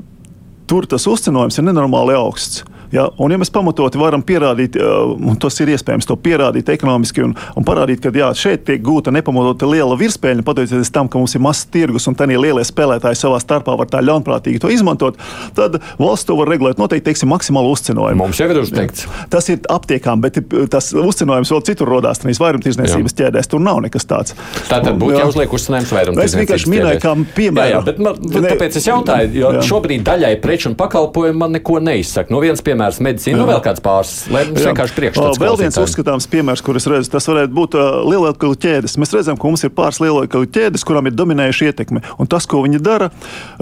tur tas uzcenojums ir nenormāli augsts. Ja? Un, ja mēs pamatoti varam pierādīt, un tas ir iespējams, to pierādīt ekonomiski un, un parādīt, ka jā, šeit tiek gūta nepamatota liela virspēļņa, pateicoties tam, ka mums ir mazs tirgus un tie lielie spēlētāji savā starpā var tā ļaunprātīgi to izmantot, tad valsts to var regulēt noteikti, teiksim, maksimālu uzcenojumu. Mums jau ir uzteikts. Tas ir aptiekām, bet tas uzcenojums vēl citur rodās, nevis vairumtirdzniecības ķēdēs. Tur nav nekas tāds. Tā tad būtu jāuzliek uzcenojums vairumtirdzniecības. Es vienkārši minēju, kā piemēru. Jā, jā, bet man, bet tāpēc es jautāju, jo jā. šobrīd daļai preču un pakalpojumu man neko neizsaka. No viens piemērs medicīna, nu vēl kāds pāris, lai mums vienkārši priekšstats. Vēl viens uzskatāms piemērs, kur es redzu, tas varētu būt uh, lielveikalu ķēdes. Mēs redzam, ka mums ir pāris lielveikalu ķēdes, kurām ir dominējuša ietekme. Un tas, ko viņi dara,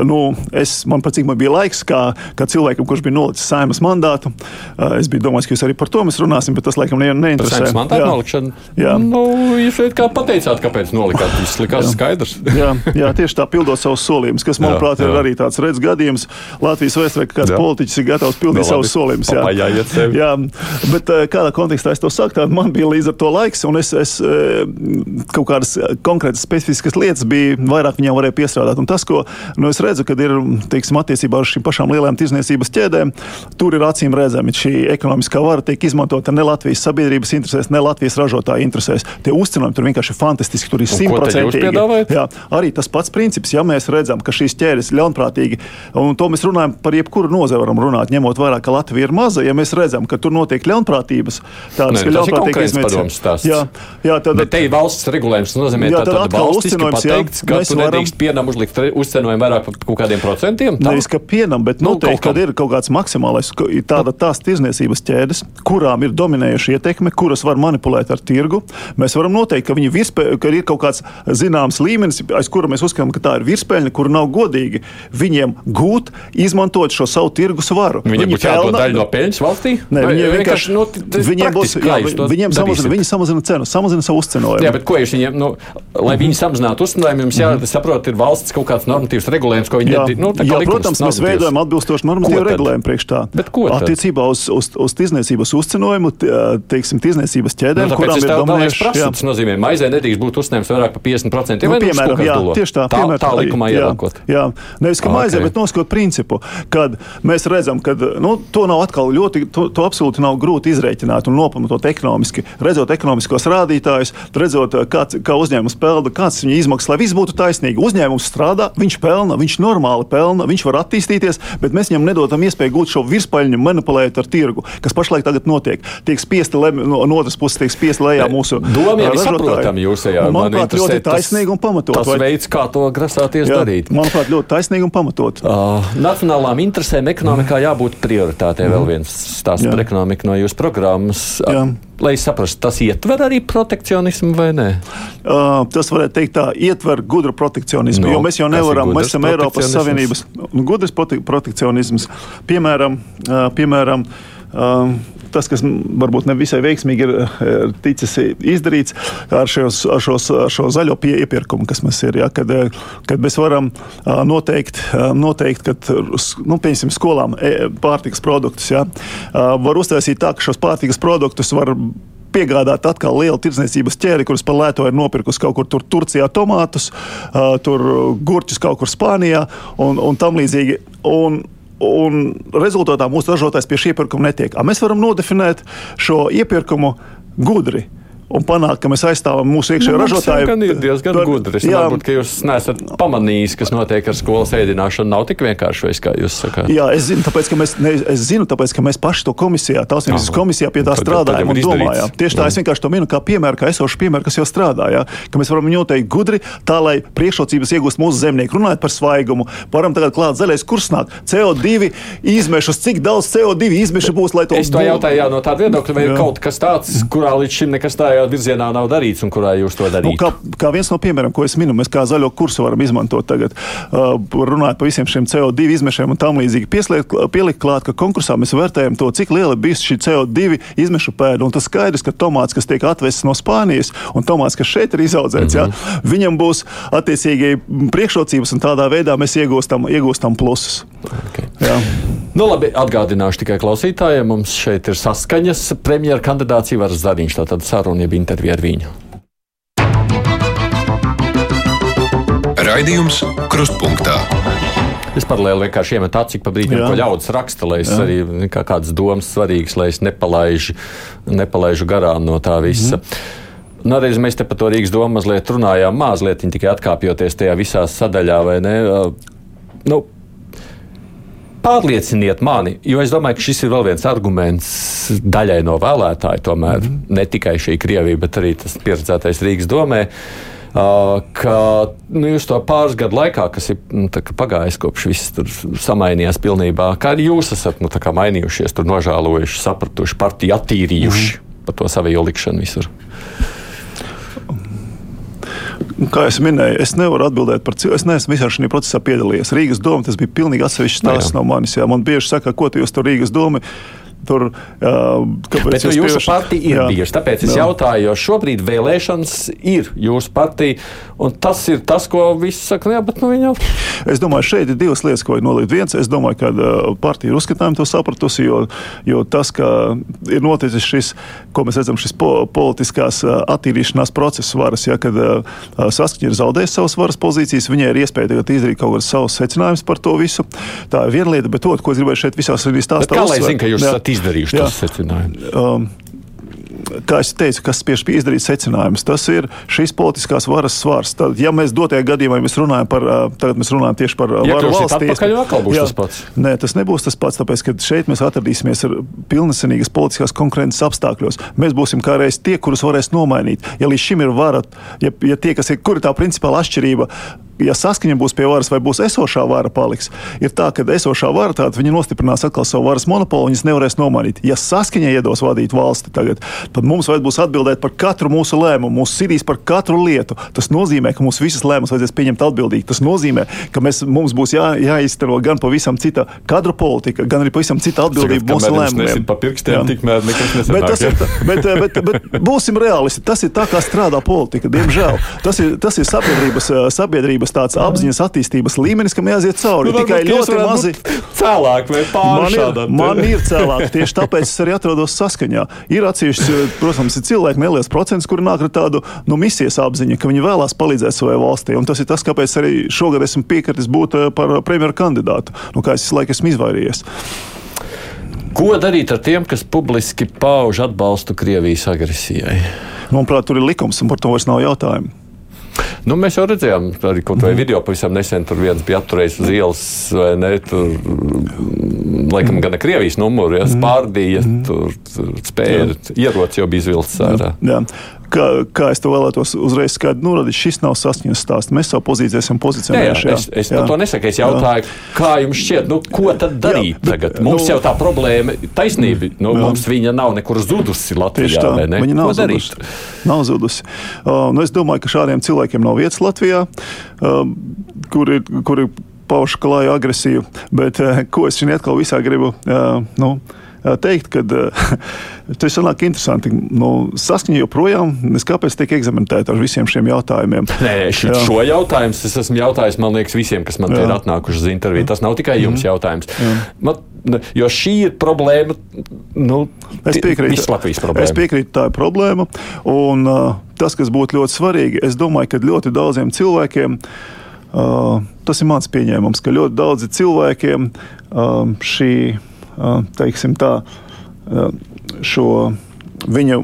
nu, es, man pat cik man bija laiks, kā, kā cilvēkam, kurš bija nolicis saimas mandātu, uh, es biju domājis, ka jūs arī par to mēs runāsim, bet tas laikam ne, neinteresē. Saimas mandātu nolikšana? Jā. Nu, jūs šeit kā pateicāt, kāpēc nolikāt, tas likās skaidrs. jā, jā, tieši tā pildot savus solījumus, kas, manuprāt, jā, jā. ir arī tāds redz gadījums Latvijas vēsturē, ka kāds jā. politiķis ir gatavs pildīt savus solījumus. Jā. Jā, jā, bet eh, kādā kontekstā es to saku, tad man bija līdz ar to laiks, un es, es eh, kaut kādas konkrētas specifiskas lietas bija vairāk viņām varēju piestrādāt. Un tas, ko nu, es redzu, kad ir, teiksim, attiecībā ar šīm pašām lielajām tirzniecības ķēdēm, tur ir acīm redzami šī ekonomiskā vara tiek izmantota ne Latvijas sabiedrības interesēs, ne Latvijas ražotāju interesēs. Tie uzcenojumi tur vienkārši ir fantastiski, tur ir simtprocentīgi. Arī tas pats princips, ja mēs redzam, ka šīs ķēdes ļaunprātīgi, un to mēs runājam par jebkuru nozari, varam runāt, ņemot vērā, ka Latvija ir maza, ja mēs redzam, ka tur notiek ļaunprātības, tādas, ka ļaunprātīgi izmantotas. Jā, jā, tad, Bet te ir valsts regulējums, tas nozīmē, jā, tad, tad valsts pateikts, ka tu varam... nedrīkst pienam uzlikt uzcenojumu vairāk par kaut kādiem procentiem. Tā? Nevis, ka pienam, bet nu, noteikti, kad ir kaut kāds maksimālais, tāda tās tirzniecības ķēdes, kurām ir dominējuša ietekme, kuras var manipulēt ar tirgu, mēs varam noteikt, ka, virspē, ka ir kaut kāds zināms līmenis, aiz kura mēs uzskatām, ka tā ir virspēļņa, kur nav godīgi viņiem gūt, izmantot šo savu tirgus varu. Viņiem viņi būs jādod daļa no peļņas valstī? Nē, viņiem vienkārši, nu, viņiem būs, jā, viņiem samazina, viņi samazina cenu, samazina savu uzcenojumu. Jā, bet ko jūs viņiem, nu, lai viņi samazinātu uzcenojumu, jums jāsaprot, ir valsts kaut kāds normatīvs regulējums, ko viņi, jā, nu, jā, protams, mēs veidojam atbilstoši normatīvu regulējumu priekš tā. Bet ko? Attiecībā uz, uz, uz tirzniecības uzcenojumu, teiksim, tirzniecības ķēdēm, nu, kurām ir dominējuši. Tas nozīmē, maizē nedrīkst būt uzņemts vairāk par 50%. Nu, piemēram, jā, tieši tā, tā, tā likumā ielākot. Jā, nevis ka okay. maizē, bet noskot principu, kad mēs redzam, ka nu, to nav atkal ļoti, to, to absolūti nav grūti izrēķināt un nopamatot ekonomiski. Redzot ekonomiskos rādītājus, redzot, kāds, kā uzņēmums pelna, kāds viņa izmaksas, lai viss būtu taisnīgi. Uzņēmums strādā, viņš pelna, viņš normāli pelna, viņš var attīstīties, bet mēs viņam nedodam iespēju gūt šo virspaļņu, manipulēt ar tirgu, kas pašlaik notiek. Tiek spiesti lem, no, no otras puses, tiek spiesti lejā mūsu ir saprotama jūsējā. Man manuprāt, ļoti taisnīgi un pamatot. Tas vai... veids, kā to grasāties jā, darīt. Manuprāt, ļoti taisnīgi un pamatot. Uh, nacionālām interesēm ekonomikā jābūt prioritātei. Mm. Vēl viens stāsts par ekonomiku no jūsu programmas. Jā. Lai saprastu, tas ietver arī protekcionismu vai nē? Uh, tas varētu teikt, tā ietver gudru protekcionismu. No, jo mēs jau nevaram, mēs esam Eiropas Savienības gudrs protekcionisms. Piemēram, uh, piemēram uh, tas, kas varbūt ne visai veiksmīgi ir, ir ticis izdarīts ar, šos, ar, šos, ar šo zaļo iepirkumu, kas mums ir. Ja, kad, kad mēs varam noteikt, noteikt ka nu, skolām e, pārtikas produktus ja, var uztaisīt tā, ka šos pārtikas produktus var piegādāt atkal lielu tirdzniecības ķēri, kuras par lēto ir nopirkusi kaut kur tur Turcijā tomātus, tur gurķus kaut kur Spānijā un, un tam līdzīgi. Un, un rezultātā mūsu ražotājs pie šī iepirkuma netiek. Mēs varam nodefinēt šo iepirkumu gudri un panākt, ka mēs aizstāvam mūsu iekšējo nu, ražotāju. Tas ir diezgan par, gudri. Es domāju, ka jūs neesat pamanījis, kas notiek ar skolas ēdināšanu. Nav tik vienkārši, kā jūs sakāt. Jā, es zinu, tāpēc, ka mēs, ne, es zinu, tāpēc, ka mēs paši to komisijā, tautsības komisijā pie tā strādājam un domājam. Tieši tā, es vienkārši to minu kā piemēru, kā esošu piemēru, kas jau strādā. Jā, ka mēs varam noteikt gudri, tā lai priekšrocības iegūst mūsu zemnieki. Runājot par svaigumu, varam tagad klāt zaļais kurs nāk. CO2 izmešus, cik daudz CO2 izmešu būs, lai to izdarītu? Es to jautāju jā, no tāda viedokļa, vai ir kaut kas tāds, kurā līdz šim nekas tā jau virzienā nav darīts un kurā jūs to darāt? Nu, kā, kā viens no piemēriem, ko es minu, mēs kā zaļo kursu varam izmantot tagad, uh, runājot par visiem šiem CO2 izmešiem un tam līdzīgi. Pielikt klāt, ka konkursā mēs vērtējam to, cik liela bija šī CO2 izmešu pēda. Un tas skaidrs, ka tomāts, kas tiek atvests no Spānijas, un tomāts, kas šeit ir izaudzēts, mm -hmm. mhm. viņam būs attiecīgi priekšrocības, un tādā veidā mēs iegūstam, iegūstam plusus. Okay. Jā. Nu, labi, atgādināšu tikai klausītājiem. Mums šeit ir saskaņas premjera kandidāts Ivars Zariņš. Tātad saruna jeb intervija ar viņu. Raidījums Krustpunktā. Es paralēli vienkārši iemetu aci pa brīdim, ko ļaudis raksta, lai es Jā. arī kā kādas domas svarīgas, lai es nepalaižu, nepalaižu garām no tā visa. Mm. Nu, reiz mēs te par to Rīgas domu mazliet runājām, mazliet tikai atkāpjoties tajā visā sadaļā, vai ne? Nu, Pārlieciniet mani, jo es domāju, ka šis ir vēl viens arguments daļai no vēlētāju. Tomēr mm. ne tikai šī Krievija, bet arī tas pieredzētais Rīgas domē. Uh, ka nu, jūs to pāris gadu laikā, kas ir nu, pagājis kopš viss tur samainījās pilnībā, kā arī jūs esat nu, mainījušies, tur nožēlojuši, sapratuši, partiju attīrījuši mm. par to savu ielikšanu visur. Kā jau minēju, es nevaru atbildēt par cilvēku. Es neesmu visā šajā procesā piedalījies. Rīgas doma tas bija pilnīgi atsevišķs stāsts no manis. Jā. Man bieži saka, ko jūs tur Rīgas doma. Tur, uh, Bet nu, jūsu partija ir jā. bijusi. Tāpēc es Jā. jautāju, jo šobrīd vēlēšanas ir jūsu partija. Un tas ir tas, ko visi saka, nu, jā, bet nu, viņa Es domāju, šeit ir divas lietas, ko vajag nolikt. Viens, es domāju, ka partija ir uzskatām to sapratusi, jo, jo tas, ka ir noticis šis, ko mēs redzam, šis po, politiskās attīrīšanās process varas, ja, kad saskaņa ir zaudējusi savas varas pozīcijas, viņai ir iespēja tagad izdarīt kaut kādus savus secinājumus par to visu. Tā ir viena lieta, bet otru, ko es gribēju šeit visās arī stāstīt. kā lai zinātu, ka jūs esat izdarījuši Jā. tos secinājumus? Um, kā es teicu, kas spiež izdarīt secinājumus, tas ir šīs politiskās varas svars. Tad, ja mēs dotajā gadījumā mēs runājam par, ā, tagad mēs runājam tieši par ā, varu Iekļūsiet valstī. atpakaļ, atkal būs Jā. tas pats. Nē, tas nebūs tas pats, tāpēc, ka šeit mēs atradīsimies ar pilnesenīgas politiskās konkurences apstākļos. Mēs būsim kā reiz tie, kurus varēs nomainīt. Ja līdz šim ir vara, ja, ja tie, kas ir, kur ir tā principāla atšķirība, ja saskaņa būs pie varas vai būs esošā vara paliks, ir tā, ka esošā vara tāda viņa nostiprinās atkal savu varas monopolu un viņas nevarēs nomainīt. Ja saskaņa iedos vadīt valsti tagad, tad mums vajag būs atbildēt par katru mūsu lēmumu, mūsu sirdīs par katru lietu. Tas nozīmē, ka mums visas lēmumus vajadzēs pieņemt atbildīgi. Tas nozīmē, ka mēs, mums būs jā, jāizteno gan pavisam cita kadru politika, gan arī pavisam cita atbildība mūsu lēmumiem. Pa pirkstiem, tikmēr nekas Bet, nesanāk. tas ir, bet, eh, bet, bet būsim realisti. Tas ir tā, kā strādā politika. Diemžēl tas ir, tas ir sabiedrības, eh, sabiedrības tāds apziņas attīstības līmenis, kam jāiet cauri. Nu, Tikai ļoti mazi. Cēlāk vai Man pāri ir, man ir cilvēki, tieši tāpēc es arī atrodos saskaņā. Ir atsevišķi, protams, ir cilvēki, neliels procents, kuri nāk ar tādu nu, misijas apziņu, ka viņi vēlās palīdzēt savai valstī. Un tas ir tas, kāpēc arī šogad esmu piekritis būt eh, par premjeru kandidātu, no kā es visu laiku esmu izvairījies. Ko darīt ar tiem, kas publiski pauž atbalstu Krievijas agresijai? Manuprāt, tur ir likums, un par to vairs nav jautājumu. Nu, mēs jau redzējām, arī kaut Mhm. vai video pavisam nesen tur viens bija atturējis uz ielas, vai ne? Tur, mm, laikam, gan Krievijas numuru, ja spārdīja, Mhm. tur, tur spēja, ierocis jau bija izvilcis ārā. Jā. Kā, kā es to vēlētos uzreiz skaidri norādīt, šis nav saskaņas stāsts. Mēs savu pozīciju esam Jā, jā, pozicionējuši. es es par to nesaku. Es jautāju, kā jums šķiet, nu, ko tad darīt Jā, bet, tagad? Mums nu- jau tā problēma, taisnība, nu, Jā. mums viņa nav nekur zudusi Latvijā. tā, ne? viņa nav Ko darīt? zudusi. Nav zudusi. Uh, nu es domāju, ka šādiem cilvēkiem nav vietas Latvijā, uh, kur ir, kur ir pauša klāja agresiju. Bet uh, ko es šeit atkal visā gribu uh, nu, teikt, kad uh, <laughs> tas sanāk interesanti. Nu, saskaņa joprojām, es kāpēc tiek eksaminēta ar visiem šiem jautājumiem. Nē, ši, Jā. šo jautājumu es esmu jautājis, man liekas, visiem, kas man te ir atnākuši uz interviju. Tas nav tikai jums jautājums. Jā. Man, ne, jo šī ir problēma. Nu, Es piekrītu. Problēma. Es piekrītu, tā ir problēma. Un, uh, tas, kas būtu ļoti svarīgi, es domāju, ka ļoti daudziem cilvēkiem. Uh, tas ir mans pieņēmums, ka ļoti daudzi cilvēkiem um, šī, uh, teiksim tā, šo viņa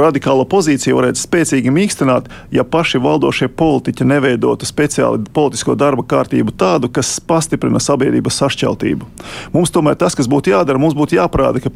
radikālo pozīciju varētu spēcīgi mīkstināt, ja paši valdošie politiķi neveidotu speciāli politisko darba kārtību tādu, kas pastiprina sabiedrības sašķeltību. Mums tomēr tas, kas būtu jādara, mums būtu jāparāda, ka,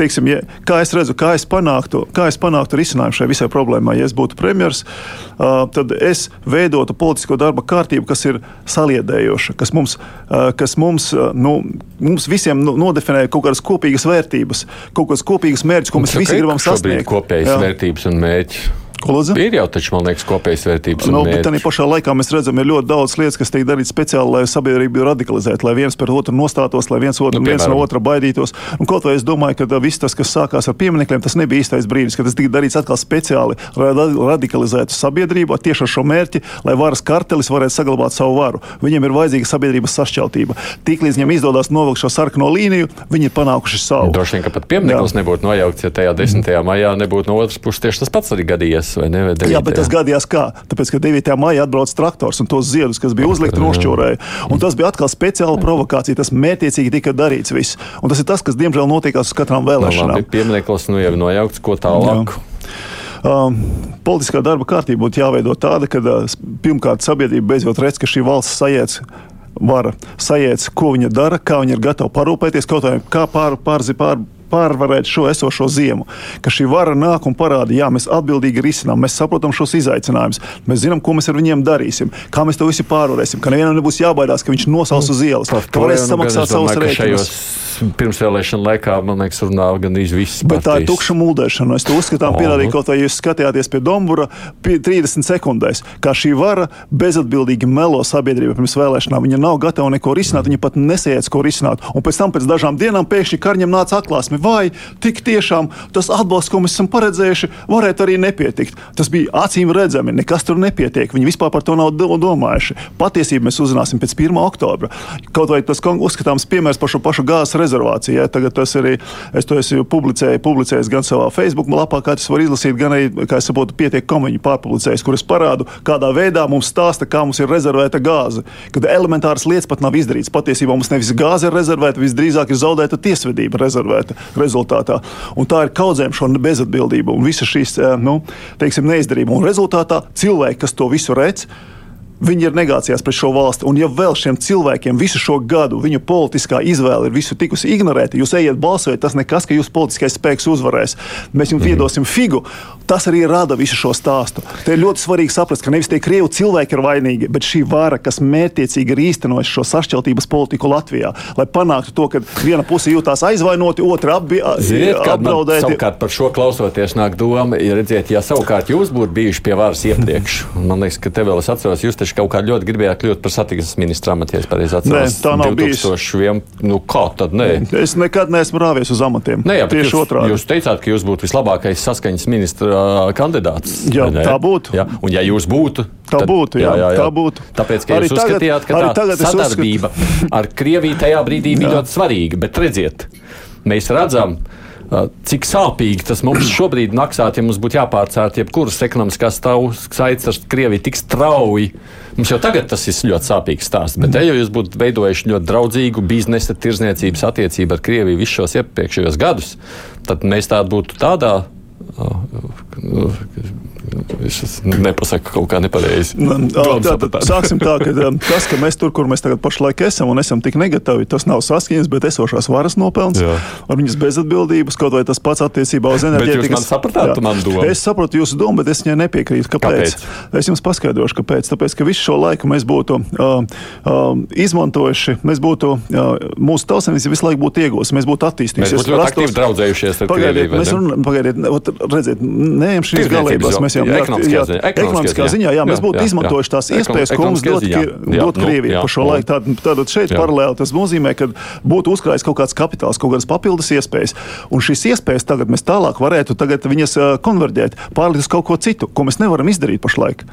teiksim, ja, kā es redzu, kā es panāktu, kā es panāktu risinājumu šai visai problēmai, ja es būtu premjers, uh, tad es veidotu politisko darba kārtību, kas ir saliedējoša, kas mums, uh, kas mums, uh, nu, mums visiem nu, nodefinē kaut kādas kopīgas vērtības, kaut kādas kopīgas mērķus, ko mēs visi gribam sasniegt. Jā. vērtības un mērķi. Ko lūdzu? Ir jau taču, man liekas, kopējas vērtības Nu, bet tā mērķi. pašā laikā mēs redzam, ir ļoti daudz lietas, kas tiek darītas speciāli, lai sabiedrību radikalizētu, lai viens pret otru nostātos, lai viens, otru, Nu, nu, viens piemēram. no otra baidītos. Un kaut vai es domāju, ka tā viss tas, kas sākās ar pieminekļiem, tas nebija īstais brīdis, kad tas tika darīts atkal speciāli, lai ra- radikalizētu sabiedrību tieši ar šo mērķi, lai varas kartelis varētu saglabāt savu varu. Viņiem ir vajadzīga sabiedrības sašķeltība. Tiklīdz viņiem izdodas novilkt šo sarkano līniju, viņi ir panākuši savu. Droši vien, ka pat piemineklis nebūtu nojaukts, ja tajā 10. maijā nebūtu no otras puses tieši tas pats arī gadījies. Vai ne? Vai 9. Jā, bet tas gadījās kā? Tāpēc, ka 9. maijā atbrauc traktors un tos ziedus, kas bija uzlikti, nošķūrēja. Un tas bija atkal speciāla provokācija. Tas mērķiecīgi tika darīts viss. Un tas ir tas, kas diemžēl notiekās uz katrām vēlēšanām. Labi, piemineklis nu jau nojaukts, ko tālāk. Jā. Um, politiskā darba kārtība būtu jāveido tāda, ka uh, pirmkārt sabiedrība beidzot redz, ka šī valsts sajiet vara sajēdz, ko viņa dara, kā viņa ir gatava parūpēties kaut vai kā pār, pārzi, pār, pārvarēt šo esošo ziemu. Ka šī vara nāk un parāda, jā, mēs atbildīgi risinām, mēs saprotam šos izaicinājumus, mēs zinām, ko mēs ar viņiem darīsim, kā mēs to visu pārvarēsim, ka nevienam nebūs jābaidās, ka viņš nosals uz ielas, ka varēs samaksāt savus rēķinus pirmsvēlēšana laikā, man liekas, runāja gandrīz viss. Bet tā ir tukša mūldēšana. Es to uzskatām, pierādīju kaut vai jūs skatījāties pie Dombura 30 sekundēs, kā šī vara bezatbildīgi melo sabiedrību pirms vēlēšanām. Viņa nav gatava neko risināt, viņa pat nesēdz, ko risināt. Un pēc tam, pēc dažām dienām, pēkšņi karņam nāca atklāsme, vai tik tiešām tas atbalsts, ko mēs esam paredzējuši, varētu arī nepietikt. Tas bija acīm redzami, nekas tur nepietiek. Viņi vispār par to nav domājuši. Patiesību mēs uzzināsim pēc 1. oktobra. Kaut vai tas uzskatāms piemērs par šo pašu gāzes rezervu rezervācija. Tagad tas arī es to esmu publicēju, publicējis gan savā Facebook lapā, kā tas var izlasīt, gan arī, kā es saprotu, pietiek komiņu pārpublicējis, kur es parādu, kādā veidā mums stāsta, kā mums ir rezervēta gāze. Kad elementāras lietas pat nav izdarītas. Patiesībā mums nevis gāze ir rezervēta, visdrīzāk ir zaudēta tiesvedība rezervēta rezultātā. Un tā ir kaudzēm šo bezatbildību un visas šīs eh, nu, teiksim, neizdarība. Un rezultātā cilvēki, kas to visu redz, Viņi ir negācijās pret šo valsti. Un, ja vēl šiem cilvēkiem visu šo gadu viņu politiskā izvēle ir visu tikusi ignorēta, jūs ejiet balsojot, tas nekas, ka jūsu politiskais spēks uzvarēs. Mēs jums mm. iedosim figu. Tas arī rada visu šo stāstu. Te ir ļoti svarīgi saprast, ka nevis tie krievi cilvēki ir vainīgi, bet šī vara, kas mērķiecīgi ir īstenojusi šo sašķeltības politiku Latvijā, lai panāktu to, ka viena puse jūtās aizvainoti, otra apdraudēta. Savukārt par šo klausoties nāk doma, ja redziet, ja savukārt jūs būtu bijuši pie varas iepriekš, man liekas, ka te vēl es atceros, jūs taču tieši kaut kā ļoti gribējāt kļūt par satiksmes ministru amatu. Nē, tā nav 2001, nu kā tad? Nē. Es nekad neesmu rāvies uz amatiem. Nē, jā, tieši otrādi. Jūs teicāt, ka jūs būtu vislabākais saskaņas ministra kandidāts. Jā, tā būtu. Jā. Un ja jūs būtu, tā tad, būtu. Jā, jā, jā. Tā būtu. Tāpēc, ka arī jūs uzskatījāt, ka tā sadarbība ar Krieviju tajā brīdī bija ļoti svarīga. Bet redziet, mēs redzam, ka cik sāpīgi tas mums šobrīd maksātu, ja mums būtu jāpārcērt jebkuras ekonomiskās saites ar Krieviju tik strauji. Mums jau tagad tas ir ļoti sāpīgs stāsts, bet, ja jūs būtu veidojuši ļoti draudzīgu biznesa, tirzniecības attiecību ar Krieviju visus šos iepriekšējos gadus, tad mēs tādu būtu tādā Es nepasaku kaut kā nepareizi. Nu, sāksim tā, ka tas, ka mēs tur, kur mēs tagad pašlaik esam un esam tik negatīvi, tas nav saskaņas, bet esošās varas nopelns Jā. ar viņas bezatbildības, kaut vai tas pats attiecībā uz enerģētikas. Jūs man sapratāt. Es saprotu jūsu domu, bet es viņai nepiekrītu. Kāpēc? kāpēc? Es jums paskaidrošu, kāpēc. Tāpēc, ka visu šo laiku mēs būtu uh, uh, izmantojuši, mēs būtu, uh, mūsu tautsēmniecība visu laiku būtu iegūsi, mēs būtu attīstījušies. Mēs būtu ļoti aktīvi draudzējušies ar Krieviju. Pagaidiet, redziet, neejam šīs galībās. Mēs jau ekonomiskā ziņā. Ekonomiskā ziņā, jā, mēs būtu izmantojuši tās iespējas, ko mums dod nu, Krievija par šo laiku. Tātad, šeit paralēli tas nozīmē, ka būtu uzkrājis kaut kāds kapitāls, kaut kādas papildus iespējas. Un šīs iespējas tagad mēs tālāk varētu viņas konverģēt, pārlikt uz kaut ko citu, ko mēs nevaram izdarīt pašlaik.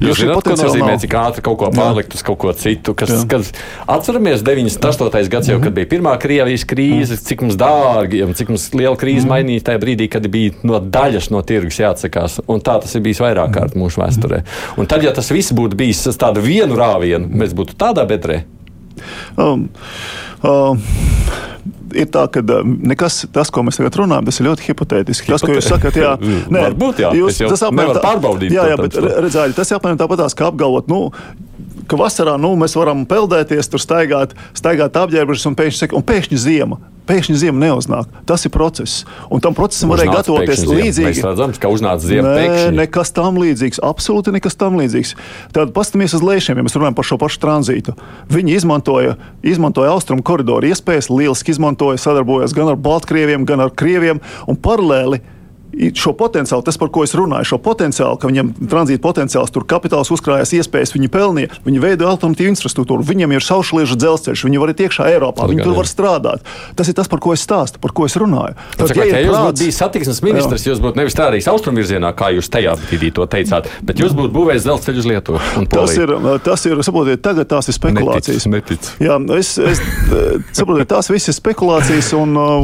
Jūs zināt, ko nozīmē, cik ātri kaut ko pārlikt uz kaut ko citu. Kas, kas, atceramies 98. gads jau, kad bija pirmā Krievijas krīze, cik mums dārgi cik mums liela krīze mainīja tajā brīdī, kad bija no daļas no tirgus jāatsakās. Un tā tas ir bijis vairāk kārt mūsu vēsturē. Un tad, ja tas viss būtu bijis tādu vienu rāvienu, mēs būtu tādā bedrē. Um, um ir tā, ka um, nekas, tas, ko mēs tagad runājam, tas ir ļoti hipotētiski. Tas, ko jūs sakat, jā, <laughs> nē, varbūt jā, jūs, tas apmēram tā, pārbaudīt. Jā, jā, bet redzēļ, tas ir apmēram tāpatās, kā apgalvot, nu, ka vasarā nu, mēs varam peldēties, tur staigāt, staigāt apģērbušas un pēkšņi, un pēkšņi ziema. Pēkšņi ziema neuznāk. Tas ir process. Un tam procesam varēja gatavoties līdzīgi. Mēs redzam, ka uznāca ziema. Nē, nekas tam līdzīgs. Absolūti nekas tam līdzīgs. Tad pastamies uz lēšiem, ja mēs runājam par šo pašu tranzītu. Viņi izmantoja, izmantoja austrumu koridoru iespējas, lieliski izmantoja, sadarbojās gan ar Baltkrieviem, gan ar Krieviem un paralēli šo potenciālu, tas, par ko es runāju, šo potenciālu, ka viņam tranzīta potenciāls, tur kapitāls uzkrājas, iespējas viņi pelnīja, viņi veido alternatīvu infrastruktūru, viņiem ir saušliežu dzelzceļš, viņi var iet iekšā Eiropā, Tad, viņi tur var strādāt. Tas ir tas, par ko es stāstu, par ko es runāju. Tad, Tad, ja, ja jūs būtu bijis satiksmes ministrs, jā. jūs būtu nevis strādājis austrumvirzienā, kā jūs tajā brīdī to teicāt, bet jūs būtu būvējis dzelzceļu uz Lietuvu. Tas ir, tas ir, saprotiet, tagad tās ir spekulācijas. Netic, netic. Jā, es, es saprotiet, tās visas ir spekulācijas, un uh,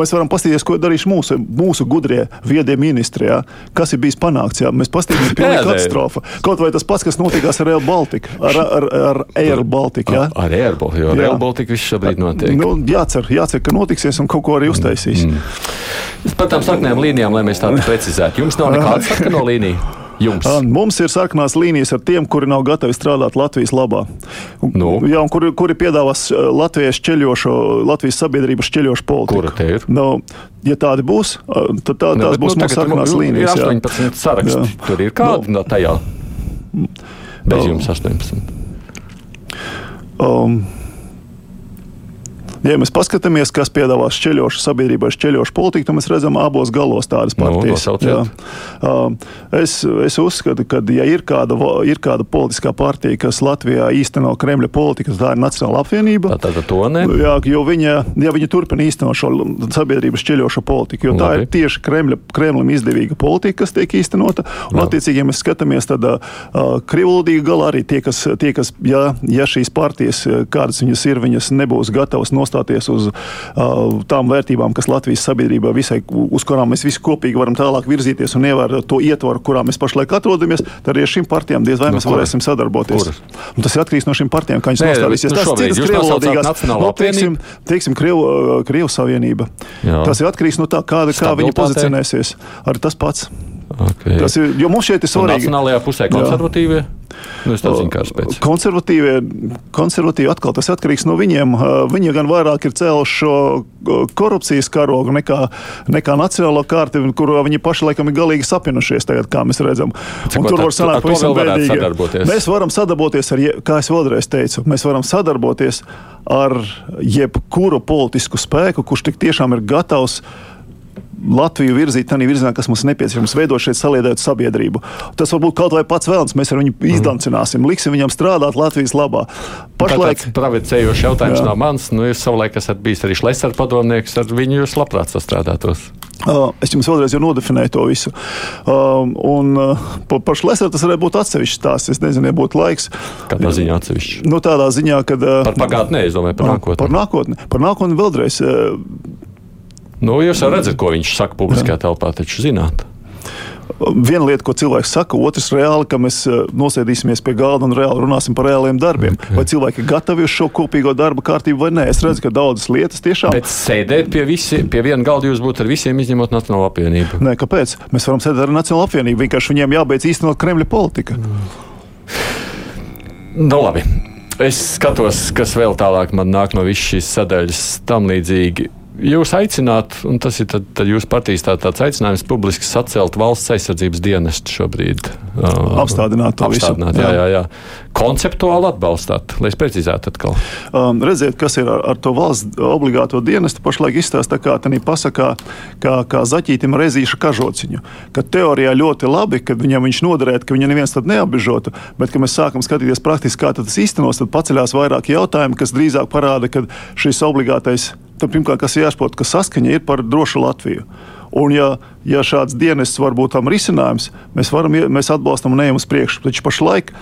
mēs varam paskatīties, ko darīšu mūsu, mūsu gudrie viedie ministri. Jā. Kas ir bijis panākts? Jā. Mēs paskatāmies, ka Jā, ir katastrofa. Kaut vai tas pats, kas notikās ar Air Baltica, ar, ar, ar Air Baltica. Jā. Ar Airbo, jo Jā. Rail Baltica viss šobrīd notiek. Nu, jācer, jācer, ka notiksies un kaut ko arī uztaisīs. Mm. Par tām sarkanajām līnijām, lai mēs tādu <laughs> precizētu. Jums nav nekāda sarkano <laughs> līnija. Jums. Mums ir sarkanās līnijas ar tiem, kuri nav gatavi strādāt Latvijas labā. Nu? jā, un kuri, kuri piedāvās Latvijas šķeļošo, Latvijas sabiedrības šķeļošu politiku. Kura te ir? Nu, ja tādi būs, tad tā, Ne, tās bet, būs nu, mūsu sarkanās ir līnijas. jā. 18 saraksti. Jā. Tur ir kāda no tajā. Bez Nu. jums 18. Um, Ja mēs paskatāmies, kas piedāvā šķeļošu sabiedrībai, šķeļošu politiku, tad mēs redzam abos galos tādas Nu, partijas. nosauciet. Um, es, es uzskatu, ka, ja ir kāda, ir kāda politiskā partija, kas Latvijā īsteno Kremļa politiku, tad tā ir Nacionāla apvienība. Tātad to ne. Jā, jo viņa, ja viņa turpina īstenot šo sabiedrības šķeļošo politiku, jo tā Labi. ir tieši Kremļa, Kremlim izdevīga politika, kas tiek īstenota. Un, Labi. attiecīgi, ja mēs skatāmies, tad uh, krivulodīgi galā arī tie, kas, tie, kas ja, ja šīs partijas, kādas viņas ir, viņas nebūs gatavas nostāties uz uh, tām vērtībām, kas Latvijas sabiedrībā visai, uz kurām mēs visi kopīgi varam tālāk virzīties un ievērot to ietvaru, kurā mēs pašlaik atrodamies, tad arī ar šīm partijām diez vai Nu, mēs varēsim sadarboties. Tas ir atkarīgs no šīm partijām, kā viņas nostādīsies. nu Tas šobrīd citas krievlodīgās, Nacionālo nu, teiksim, teiksim Krievu, Krievu savienība. Jā. Tas ir atkarīgs no tā, kāda, kā viņi Stabilitātei. pozicionēsies. Arī tas pats. Okay. Tas ir, jo mums šeit ir svarīgi. Nacionālajā pusē konservatīvie. Nu. Konservatīvie, konservatīvi atkal tas atkarīgs no viņiem. Uh, Viņi gan vairāk ir cēluši šo uh, korupcijas karogu nekā, nekā nacionālo kārtību, kur viņi paši laikam ir galīgi sapinušies, tagad, kā mēs redzam. Cik tur tad- var sanākt pavisam bēdīgi. Mēs varam sadarboties ar, kā es vēlreiz teicu, mēs varam sadarboties ar jebkuru politisku spēku, kurš tik tiešām ir gatavs Latviju virzīt tādā virzienā, kas mums nepieciešams, veidot šeit saliedētu sabiedrību. Tas varbūt kaut vai pats vēlams, mēs ar viņu izdancināsim, liksim viņam strādāt Latvijas labā. Pašlaik pravicējošs jautājums Jā. no manis. Nu, jūs savulaik esat bijis arī Šlesera padomnieks, ar viņu jūs labprāt sastrādātos. Uh, es jums vēlreiz jau nodefinēju to visu. Um, un uh, par, par Šleseru tas varētu būt atsevišķs stāsts. Es nezinu, ja būtu laiks. Kādā ziņā atsevišķi? Nu, tādā ziņā, ka. Uh, Par pagātnē, es domāju, par nākotni. Par nākotni. Par nākotni vēlreiz. Uh, Nu, jūs jau redzat, ko viņš saka publiskajā telpā, taču zināt. Viena lieta, ko cilvēks saka, otrs reāli, ka mēs uh, nosēdīsimies pie galda un reāli runāsim par reāliem darbiem. Okay. Vai cilvēki ir gatavi uz šo kopīgo darba kārtību vai nē? Es redzu, ka daudzas lietas tiešām. Bet sēdēt pie, visi, pie viena galda jūs būtu ar visiem, izņemot Nacionālo apvienību. Nē, kāpēc? Mēs varam sēdēt ar Nacionālo apvienību. Vienkārši viņiem jābeidz īstenot Kremļa politika. Nu, labi. Es skatos, kas vēl tālāk man nāk no visas šīs sadaļas, tam līdzīgi. Jūs aicināt, un tas ir tad, tad jūsu partijas tā, tāds aicinājums, publiski sacelt valsts aizsardzības dienestu šobrīd. Uh, Apstādināt to visu. apstādināt, jā, jā, jā. Konceptuāli atbalstāt, lai es precizētu atkal. Um, redziet, kas ir ar, ar to valsts obligāto dienestu. Pašlaik izstāsta, kā tā pasakā, kā, kā zaķītim rezīša kažociņu. Ka teorijā ļoti labi, ka viņam viņš noderētu, ka viņa neviens tad neapbežotu, bet, kad mēs sākam skatīties praktiski, kā tas īstenos, tad paceļās vairāk jautājumu, kas drīzāk parāda, ka šis obligātais, tad pirmkārt, kas ir jāsaprot, ka saskaņa ir par drošu Latviju. Un, ja, ja šāds dienests var būt tam risinājums, mēs, varam, mēs atbalstam un ejam uz priekšu. Taču pašlaik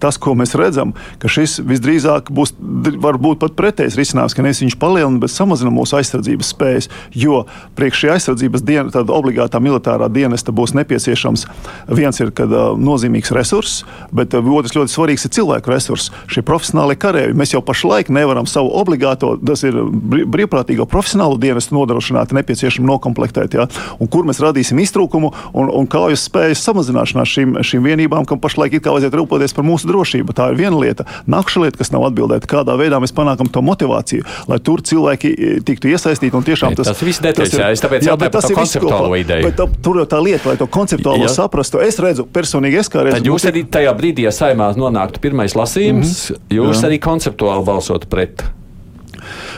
tas, ko mēs redzam, ka šis visdrīzāk būs varbūt pat pretējs risinājums, ka nevis viņš palielina, bet samazina mūsu aizsardzības spējas. Jo priekš šī aizsardzības diena, tāda obligātā militārā dienesta būs nepieciešams. Viens ir kad, uh, nozīmīgs resurss, bet uh, otrs ļoti svarīgs ir cilvēku resurss. Šie profesionālie kareivi. Mēs jau pašlaik nevaram savu obligāto, tas ir brī- brīvprātīgo profesionālo dienestu nodrošināt, nepieciešami nokomplektēt. Ja? Un kur mēs radīsim iztrūkumu un, un kaujas spējas samazināšanās šīm, šīm vienībām, kam pašlaik ir kā vajadzētu rūpēties par mūsu drošību. Tā ir viena lieta. Nākamā lieta, kas nav atbildēta, kādā veidā mēs panākam to motivāciju, lai tur cilvēki e, tiktu iesaistīti un tiešām tas, tas viss jā, es tāpēc par tas to ir konceptuālo ideju. Bet tā, tur jau tā lieta, lai to konceptuālo Jā. saprastu, es redzu personīgi, es kā Tad redzu. jūs arī tajā brīdī, ja saimā nonāktu pirmais lasījums, mm -hmm. jūs Jā. Jā. arī konceptuāli balsotu pret.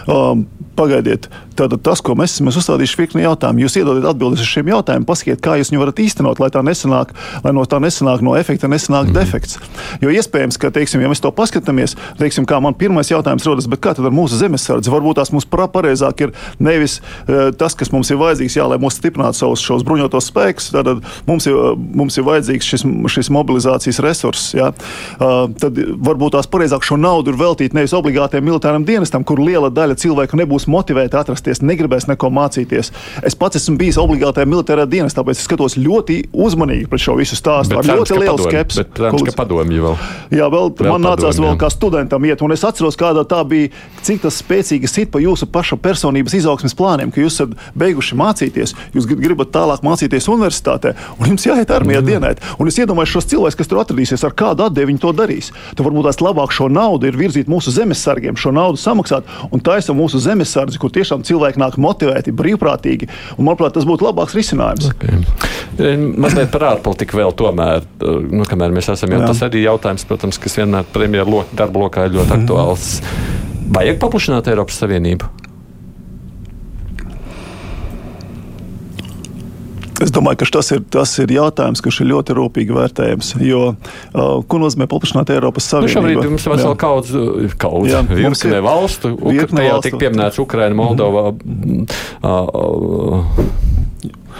Um, pagaidiet, tātad tas, ko mēs, mēs uzstādīsim virkni jautājumu, jūs iedodat atbildes uz šiem jautājumiem, pasakiet, kā jūs viņu varat īstenot, lai, tā nesanāk, lai no tā nesanāk no efekta, nesanāk mm defekts. Jo iespējams, ka, teiksim, ja mēs to paskatāmies, teiksim, kā man pirmais jautājums rodas, bet kā tad ar mūsu zemesardzi? Varbūt tās mums pareizāk ir nevis uh, tas, kas mums ir vajadzīgs, jā, lai mūs stiprinātu savus šos bruņotos spēkus, tad mums ir, mums ir vajadzīgs šis, šis mobilizācijas resurss. Jā. Uh, tad varbūt tās pareizāk šo naudu ir veltīt nevis obligātiem militāriem dienestam, kur liela daļa cilvēku nebūs nebūs motivēti atrasties, negribēs neko mācīties. Es pats esmu bijis obligātajā militārajā dienestā, tāpēc es skatos ļoti uzmanīgi pret šo visu stāstu. Bet Ar ļoti lielu skepsi. Ka padomju vēl. Jā, vēl, vēl man nācās padomju, vēl jā. kā studentam iet, un es atceros, kāda tā bija, cik tas spēcīgi sit pa jūsu paša personības izaugsmes plāniem, ka jūs esat beiguši mācīties, jūs grib- gribat tālāk mācīties universitātē, un jums jāiet armijā Mm. dienēt. Un es iedomājos šos cilvēkus, kas tur atradīsies, ar kādu atdevi viņi to darīs. Tad varbūt tās labāk šo naudu ir virzīt mūsu zemesargiem, šo naudu samaksāt un taisa mūsu zemesardzi, kur tiešām cilvēki nāk motivēti, brīvprātīgi. Un, manuprāt, tas būtu labāks risinājums. E, Mazliet par ārpolitiku vēl tomēr, nu, kamēr mēs esam, jo Jā. tas arī jautājums, protams, kas vienmēr premjeru darba lokā ir ļoti aktuāls. Vajag paplašināt Eiropas Savienību? Es domāju, ka tas ir, tas ir jautājums, kurš ir ļoti rūpīgi vērtējams. Jo, uh, ko nozīmē paplašināt Eiropas Nu, Savienību? šobrīd mums ir vesela Jā. kaudze, kaudze Jā, mums virkne ir valstu. Virkne Tajā valstu. tika pieminēts Ukraina, Moldova, mm, ā, ā,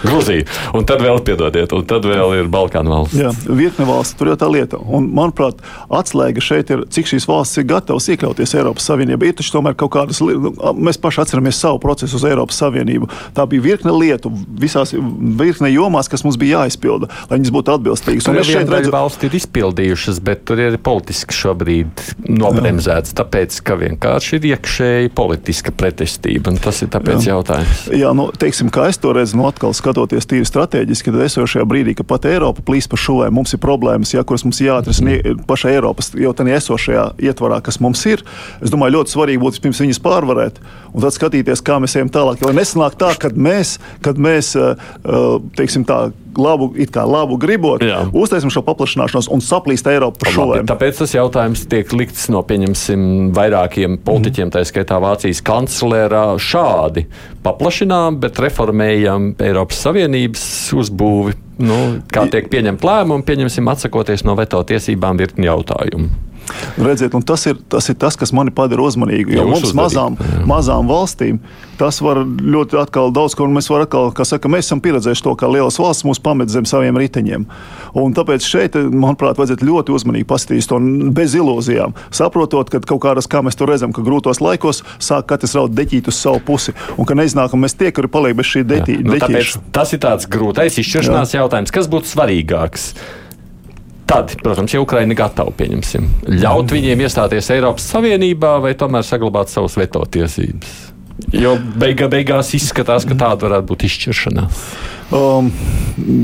Gruzija. Un tad vēl, piedodiet, un tad vēl ir Balkānu valsts. Jā, virkne valsts, tur jau tā lieta. Un, manuprāt, atslēga šeit ir, cik šīs valstis ir gatavas iekļauties Eiropas Savienībā. Ir taču tomēr kaut kādas, nu, mēs paši atceramies savu procesu uz Eiropas Savienību. Tā bija virkne lietu visās virkne jomās, kas mums bija jāizpilda, lai viņas būtu atbilstīgas. Tur Un jau šeit redzu, valsts ir izpildījušas, bet tur ir politiski šobrīd nobremzēts. Tāpēc, ka vienkārši ir iekšēji politiska pretestība. un Tas ir tāpēc Jā. jautājums. Jā, nu, teiksim, kā es to redzu, nu, atkal skatoties tīri strateģiski, tad esošajā brīdī, kad pat Eiropa plīst pa šuvēm, mums ir problēmas, ja, kuras mums jāatrisina mm. pašai Eiropas, jau tādā esošajā ietvarā, kas mums ir. Es domāju, ļoti svarīgi būtu pirms viņas pārvarēt un tad skatīties, kā mēs ejam tālāk. Lai nesanāk tā, kad mēs, kad mēs uh, uh, teiksim, tā, labu, it kā labu gribot, Jā. uztaisam šo paplašināšanos un saplīst Eiropu pa Labi, šuvēm. tāpēc tas jautājums tiek likts no pieņemsim vairākiem politiķiem, tā skaitā Vācijas kanclerā, šādi paplašinām, bet reformējam Eiropas Savienības uzbūvi. Nu, kā tiek pieņemt lēmumu, pieņemsim atsakoties no veto tiesībām virkni jautājumu. Redziet, tas ir, tas ir tas, kas mani padara uzmanīgu. Jo mums, uzvedība, mazām, mazām valstīm, tas var ļoti atkal daudz ko, mēs varam atkal, kā saka, mēs esam pieredzējuši to, kā lielas valsts mūs pamet zem saviem riteņiem. Un tāpēc šeit, manuprāt, vajadzētu ļoti uzmanīgi paskatīties to bez ilūzijām. Saprotot, ka kaut kādas, kā mēs to redzam, ka grūtos laikos sāk katrs raut deķīt uz savu pusi, un ka neiznākam mēs tie, kuri paliek bez šī Nu, deķīša. tas ir tāds grūtais izšķiršanās Jā. jautājums. Kas būtu svarīgāks? Tad, protams, ja Ukraina ir gatava, pieņemsim, ļaut viņiem iestāties Eiropas Savienībā vai tomēr saglabāt savas veto tiesības. Jo beiga, beigās izskatās, ka tāda varētu būt izšķiršanās. Um,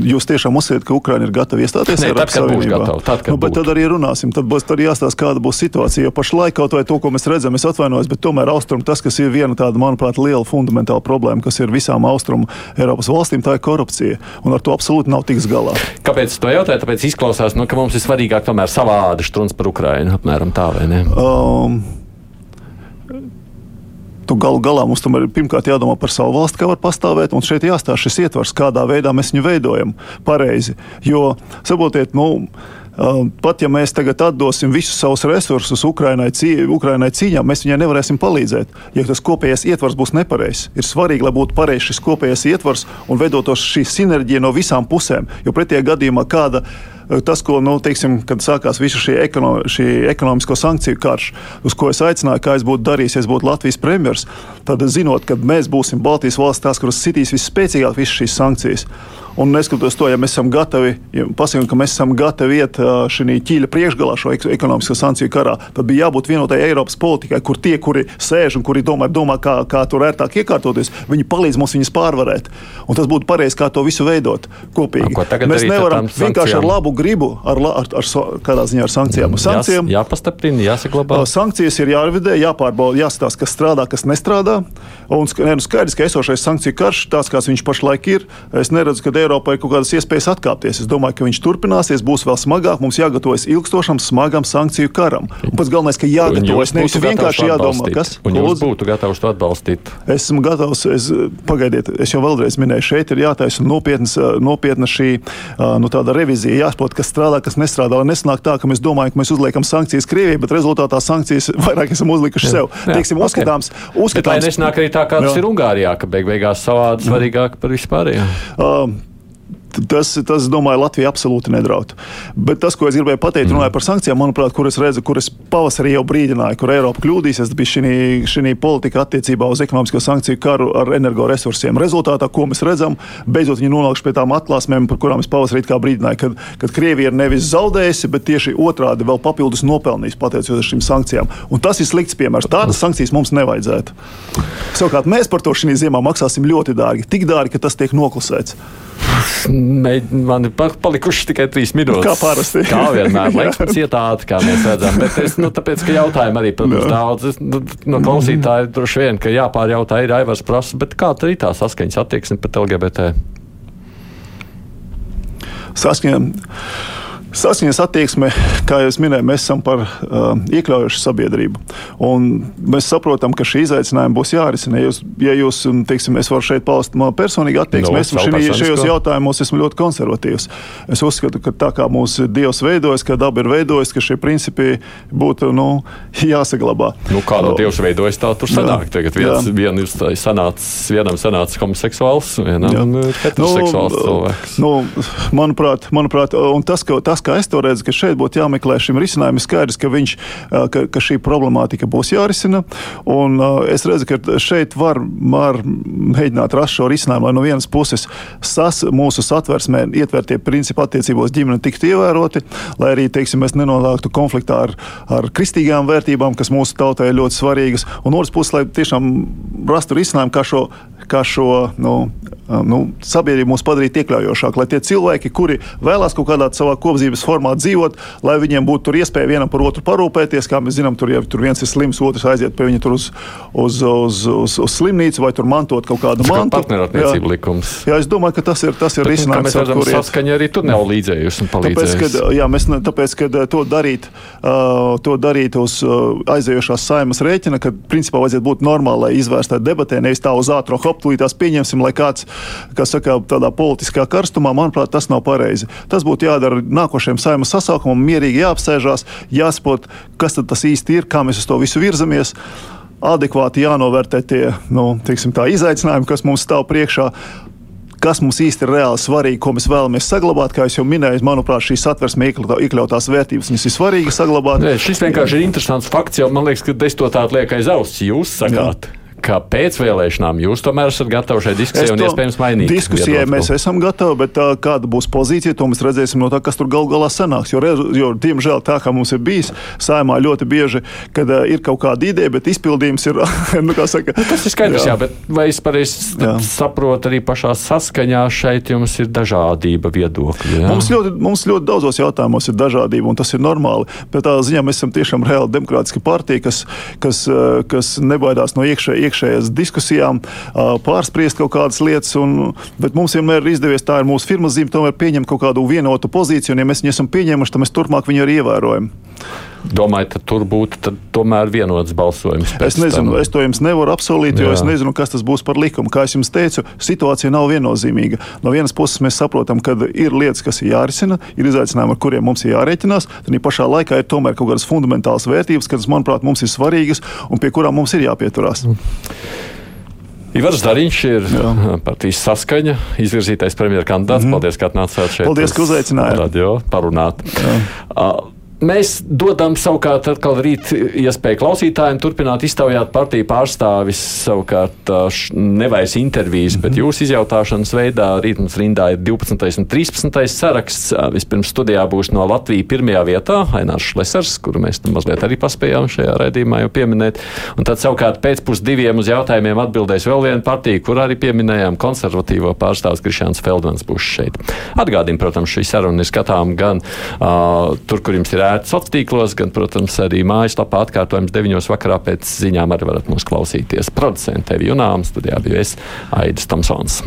jūs tiešām uzskatāt, ka Ukraiņa ir gatava iestāties Nē, Eiropas Savienībā? gatava, tad, nu, bet būtu. tad arī runāsim. Tad būs tad jāstāsta, kāda būs situācija. Jo pašlaik kaut vai to, ko mēs redzam, es atvainojos, bet tomēr austrumu tas, kas ir viena tāda, manuprāt, liela fundamentāla problēma, kas ir visām austrumu Eiropas valstīm, tā ir korupcija. Un ar to absolūti nav tiks galā. Kāpēc to jautāju? Tāpēc izklausās, nu, ka mums ir svarīgāk tomēr savādi strūns par Ukrainu. Apmēram tā, vai ne? Um, Tu galu galā mums tomēr ir pirmkārt jādomā par savu valsti, kā var pastāvēt, un šeit jāstāsta šis ietvars, kādā veidā mēs viņu veidojam pareizi. Jo, saprotiet, nu, pat ja mēs tagad atdosim visus savus resursus Ukrainai, cī, Ukrainai cīņā, mēs viņai nevarēsim palīdzēt. Ja tas kopējais ietvars būs nepareizs, ir svarīgi, lai būtu pareizs šis kopējais ietvars un veidotos šī sinerģija no visām pusēm. Jo pretējā gadījumā kāda tas, ko, nu, teiksim, kad sākās visa šī, ekono, šī ekonomisko sankciju karš, uz ko es aicināju, kā es būtu darījis, ja es būtu Latvijas premjerministrs, tad zinot, ka mēs būsim Baltijas valsts, tās, kuras sitīs visspēcīgāk visas šīs sankcijas. Un neskatoties to, ja mēs esam gatavi, ja pasakām, ka mēs esam gatavi iet šī ķīļa priekšgalā šo ek- ekonomisko sankciju karā, tad bija jābūt vienotai Eiropas politikai, kur tie, kuri sēž un kuri domā, domā kā, kā tur ērtāk iekārtoties, viņi palīdz mums viņus pārvarēt. Un tas būtu pareizi, kā to visu veidot kopīgi. Mēs nevaram vienkārši ar labu gribu, ar, ar, ar, kādā ziņā ar sankcijām. sankcijām Jās, jāpastiprina, jāsaglabā. Sankcijas ir jārevidē, jāpārbauda, jāstāsta, kas strādā, kas nestrādā. Un ne, nu skaidrs, ka esošais sankciju karš, tāds kāds viņš pašlaik ir, es neredzu, ka Eiropai ir kaut kādas iespējas atkāpties. Es domāju, ka viņš turpināsies, būs vēl smagāk. Mums jāgatavojas ilgstošam, smagam sankciju karam. Un pats galvenais, ka jāgatavojas. Nevis vienkārši jādomā, kas jūs būtu gatavs to atbalstīt. Esmu gatavs, es, pagaidiet, es jau vēlreiz minēju, šeit ir jātaisa nopietna šī nu, revizija, jāsaprot, kas strādā, kas nestrādā. Lai nesanāk tā, ka mēs domājam, ka mēs uzliekam sankcijas Krievijai, bet rezultātā sankcijas <laughs> vairāk esam uzlikuši sev. Jā, Teiksim, ok. uzskatāms, Bet lai uzskatāms, nesnāk arī tā, kā tas Jā. ir Ungārijā, ka beig beigās savādi svarīgāk par vispārējo. Uh, Tas, tas, domāju, Latvija absolūti nedraud. Bet tas, ko es gribēju pateikt, mm. runājot par sankcijām, manuprāt, kur es redzu, kur es pavasarī jau brīdināju, kur Eiropa kļūdīsies, bija šī politika attiecībā uz ekonomisko sankciju karu ar energoresursiem. Rezultātā, ko mēs redzam, beidzot viņi nonākuši pie tām atklāsmēm, par kurām es pavasarī brīdināju, kad, kad Krievija ir nevis zaudējusi, bet tieši otrādi vēl papildus nopelnījusi pateicoties šīm sankcijām. Un tas ir slikts piemērs. Tādas sankcijas mums nevajadzētu. Savukārt mēs par to šī ziemā maksāsim ļoti dārgi. Tik dārgi, ka tas tiek noklusēts. Man ir palikušas tikai trīs minūtes. Kā parasti. Kā vienmēr, laikam, cietāti, kā mēs redzam. Bet es, nu, tāpēc, ka jautājumu arī, protams, no. daudz. Es, nu, no klausītāji droši vien, ka jāpārjautā ir Aivars prasa, bet kā tā ir tā saskaņas attieksme pret LGBT? Saskaņa. Saskaņas attieksme, kā jau minēju, mēs esam par uh, iekļaujošu sabiedrību. Un mēs saprotam, ka šī izaicinājuma būs jārisina. Ja jūs, ja jūs teiksim, es varu šeit paust manu personīgu attieksmi, no, es šī, šajos jautājumos esmu ļoti konservatīvs. Es uzskatu, ka tā kā mūsu Dievs veidojas, ka daba ir veidojas, ka šie principi būtu nu, jāsaglabā. Nu, kā no Dievs veidojas, tā tur sanāk. Jā, Tagad viens, vien ir sanācis, vienam sanācis homoseksuāls, vienam heteroseksuāls nu, cilvēks. Nu, manuprāt, manuprāt, un tas, ka, tas tas, kā es to redzu, ka šeit būtu jāmeklē šim risinājumam, skaidrs, ka, viņš, ka, ka šī problemātika būs jārisina. Un, es redzu, ka šeit var, var mēģināt rast šo risinājumu, lai no vienas puses sas, mūsu satversmē ietvertie principi attiecībos ģimeni tiktu ievēroti, lai arī teiksim, mēs nenonāktu konfliktā ar, ar kristīgām vērtībām, kas mūsu tautai ir ļoti svarīgas. Un otrs puses, lai tiešām rastu risinājumu, kā šo, kā šo nu, nu, sabiedrību mūs padarīt iekļaujošāku, lai tie cilvēki, kuri vēlās kaut kādā savā kopdzīves formā dzīvot, lai viņiem būtu iespēja vienam par otru parūpēties. Kā mēs zinām, tur jau tur viens ir slims, otrs aiziet pie viņa uz, uz, uz, uz, uz slimnīcu vai tur mantot kaut kādu mantu. Partnerattiecību likums. Jā, es domāju, ka tas ir, tas ir risinājums. Mēs redzam, ka saskaņa arī tur nav līdzējusi un palīdzējusi. Tāpēc, kad, jā, mēs, tāpēc, kad to darīt, uh, to darīt uz uh, aizējošās saimas rēķina, kad principā vajadzētu būt normālai izvērstai debatē, nevis tā uz ātro hoptulītās pieņemsim, lai kāds kas saka, tādā politiskā karstumā, manuprāt, tas nav pareizi. Tas būtu jādara nākošajam saimas sasaukumam, mierīgi jāapsēžās, jāsaprot, kas tas īsti ir, kā mēs uz to visu virzamies adekvāti jānovērtē tie nu, teiksim, izaicinājumi, kas mums stāv priekšā. Kas mums īsti ir reāli svarīgi, ko mēs vēlamies saglabāt, kā jau minēju, manuprāt, šīs atversmes iekļautās vērtības ir svarīgi saglabāt. Nē, šis vienkārši ir interesants fakts, jo man liekas, ka es to tādu lieku aiz auss. Jūs sakāt, Jā ka pēc vēlēšanām jūs tomēr esat gatavi šai diskusijai un iespējams mainīt. Diskusijai mēs esam gatavi, bet tā, kāda būs pozīcija, to mēs redzēsim no tā, kas tur gal galā sanāks. Jo, jo diemžēl tā kā mums ir bijis saimā ļoti bieži, kad uh, ir kaut kāda ideja, bet izpildījums ir. <laughs> nu, saka, nu, tas ir skaidrs, jā. jā, bet vai es pareizi saprotu arī pašā saskaņā šeit jums ir dažādība viedokļu? Jā? Mums ļoti, mums ļoti daudzos jautājumos ir dažādība, un tas ir normāli. Bet tā ziņā mēs esam tiešām reāli demokrātiska partija, kas, kas, kas nebaidās no iekšējā iekšējās diskusijām, pārspriest kaut kādas lietas. Un, bet mums vienmēr ir izdevies, tā ir mūsu firmas zīme, tomēr pieņemt kaut kādu vienotu pozīciju. Un, ja mēs viņu esam pieņēmuši, tad mēs turpmāk viņu arī ievērojam. Domāju, ka tur būtu tomēr vienots balsojums. Es nezinu, tam. es to jums nevaru apsolīt, jo Jā. es nezinu, kas tas būs par likumu. Kā jau teicu, situācija nav viennozīmīga. No vienas puses mēs saprotam, ka ir lietas, kas ir jārisina, ir izaicinājumi, ar kuriem mums ir jārēķinās. Tad pašā laikā ir tomēr kaut kādas fundamentālas vērtības, kas, manuprāt, mums ir svarīgas un pie kurām mums ir jāpieturās. Mm. Ivars Dariņš ir Jā. partijas saskaņa, izvirzītais premjerkandidāts. Mm -hmm. Paldies, ka atnācāt šeit. Paldies, ka uzaicinājāt. Radio parunāt. Jā. Uh, Mēs dodam savukārt atkal rīt iespēju klausītājiem turpināt iztaujāt partiju pārstāvis savukārt nevairs intervijas, bet mhm. jūsu izjautāšanas veidā rīt mums rindā ir 12. un 13. saraksts. Vispirms studijā būs no Latvijas pirmajā vietā Ainārs Šlesers, kuru mēs mazliet arī paspējām šajā raidījumā jau pieminēt. Un tad savukārt pēc pusdiviem uz jautājumiem atbildēs vēl viena partija, kur arī pieminējām konservatīvo pārstāvis Krišāns Feldmans būs šeit. Atgādījumi, protams, šī saruna ir skatām gan uh, tur, kur jums ir ērti sociālos tīklos, gan, protams, arī mājaslapā atkārtojums 9. vakarā pēc ziņām arī varat mūs klausīties. Producents tevi Junāms, studijā bija es Aidis Tomsons.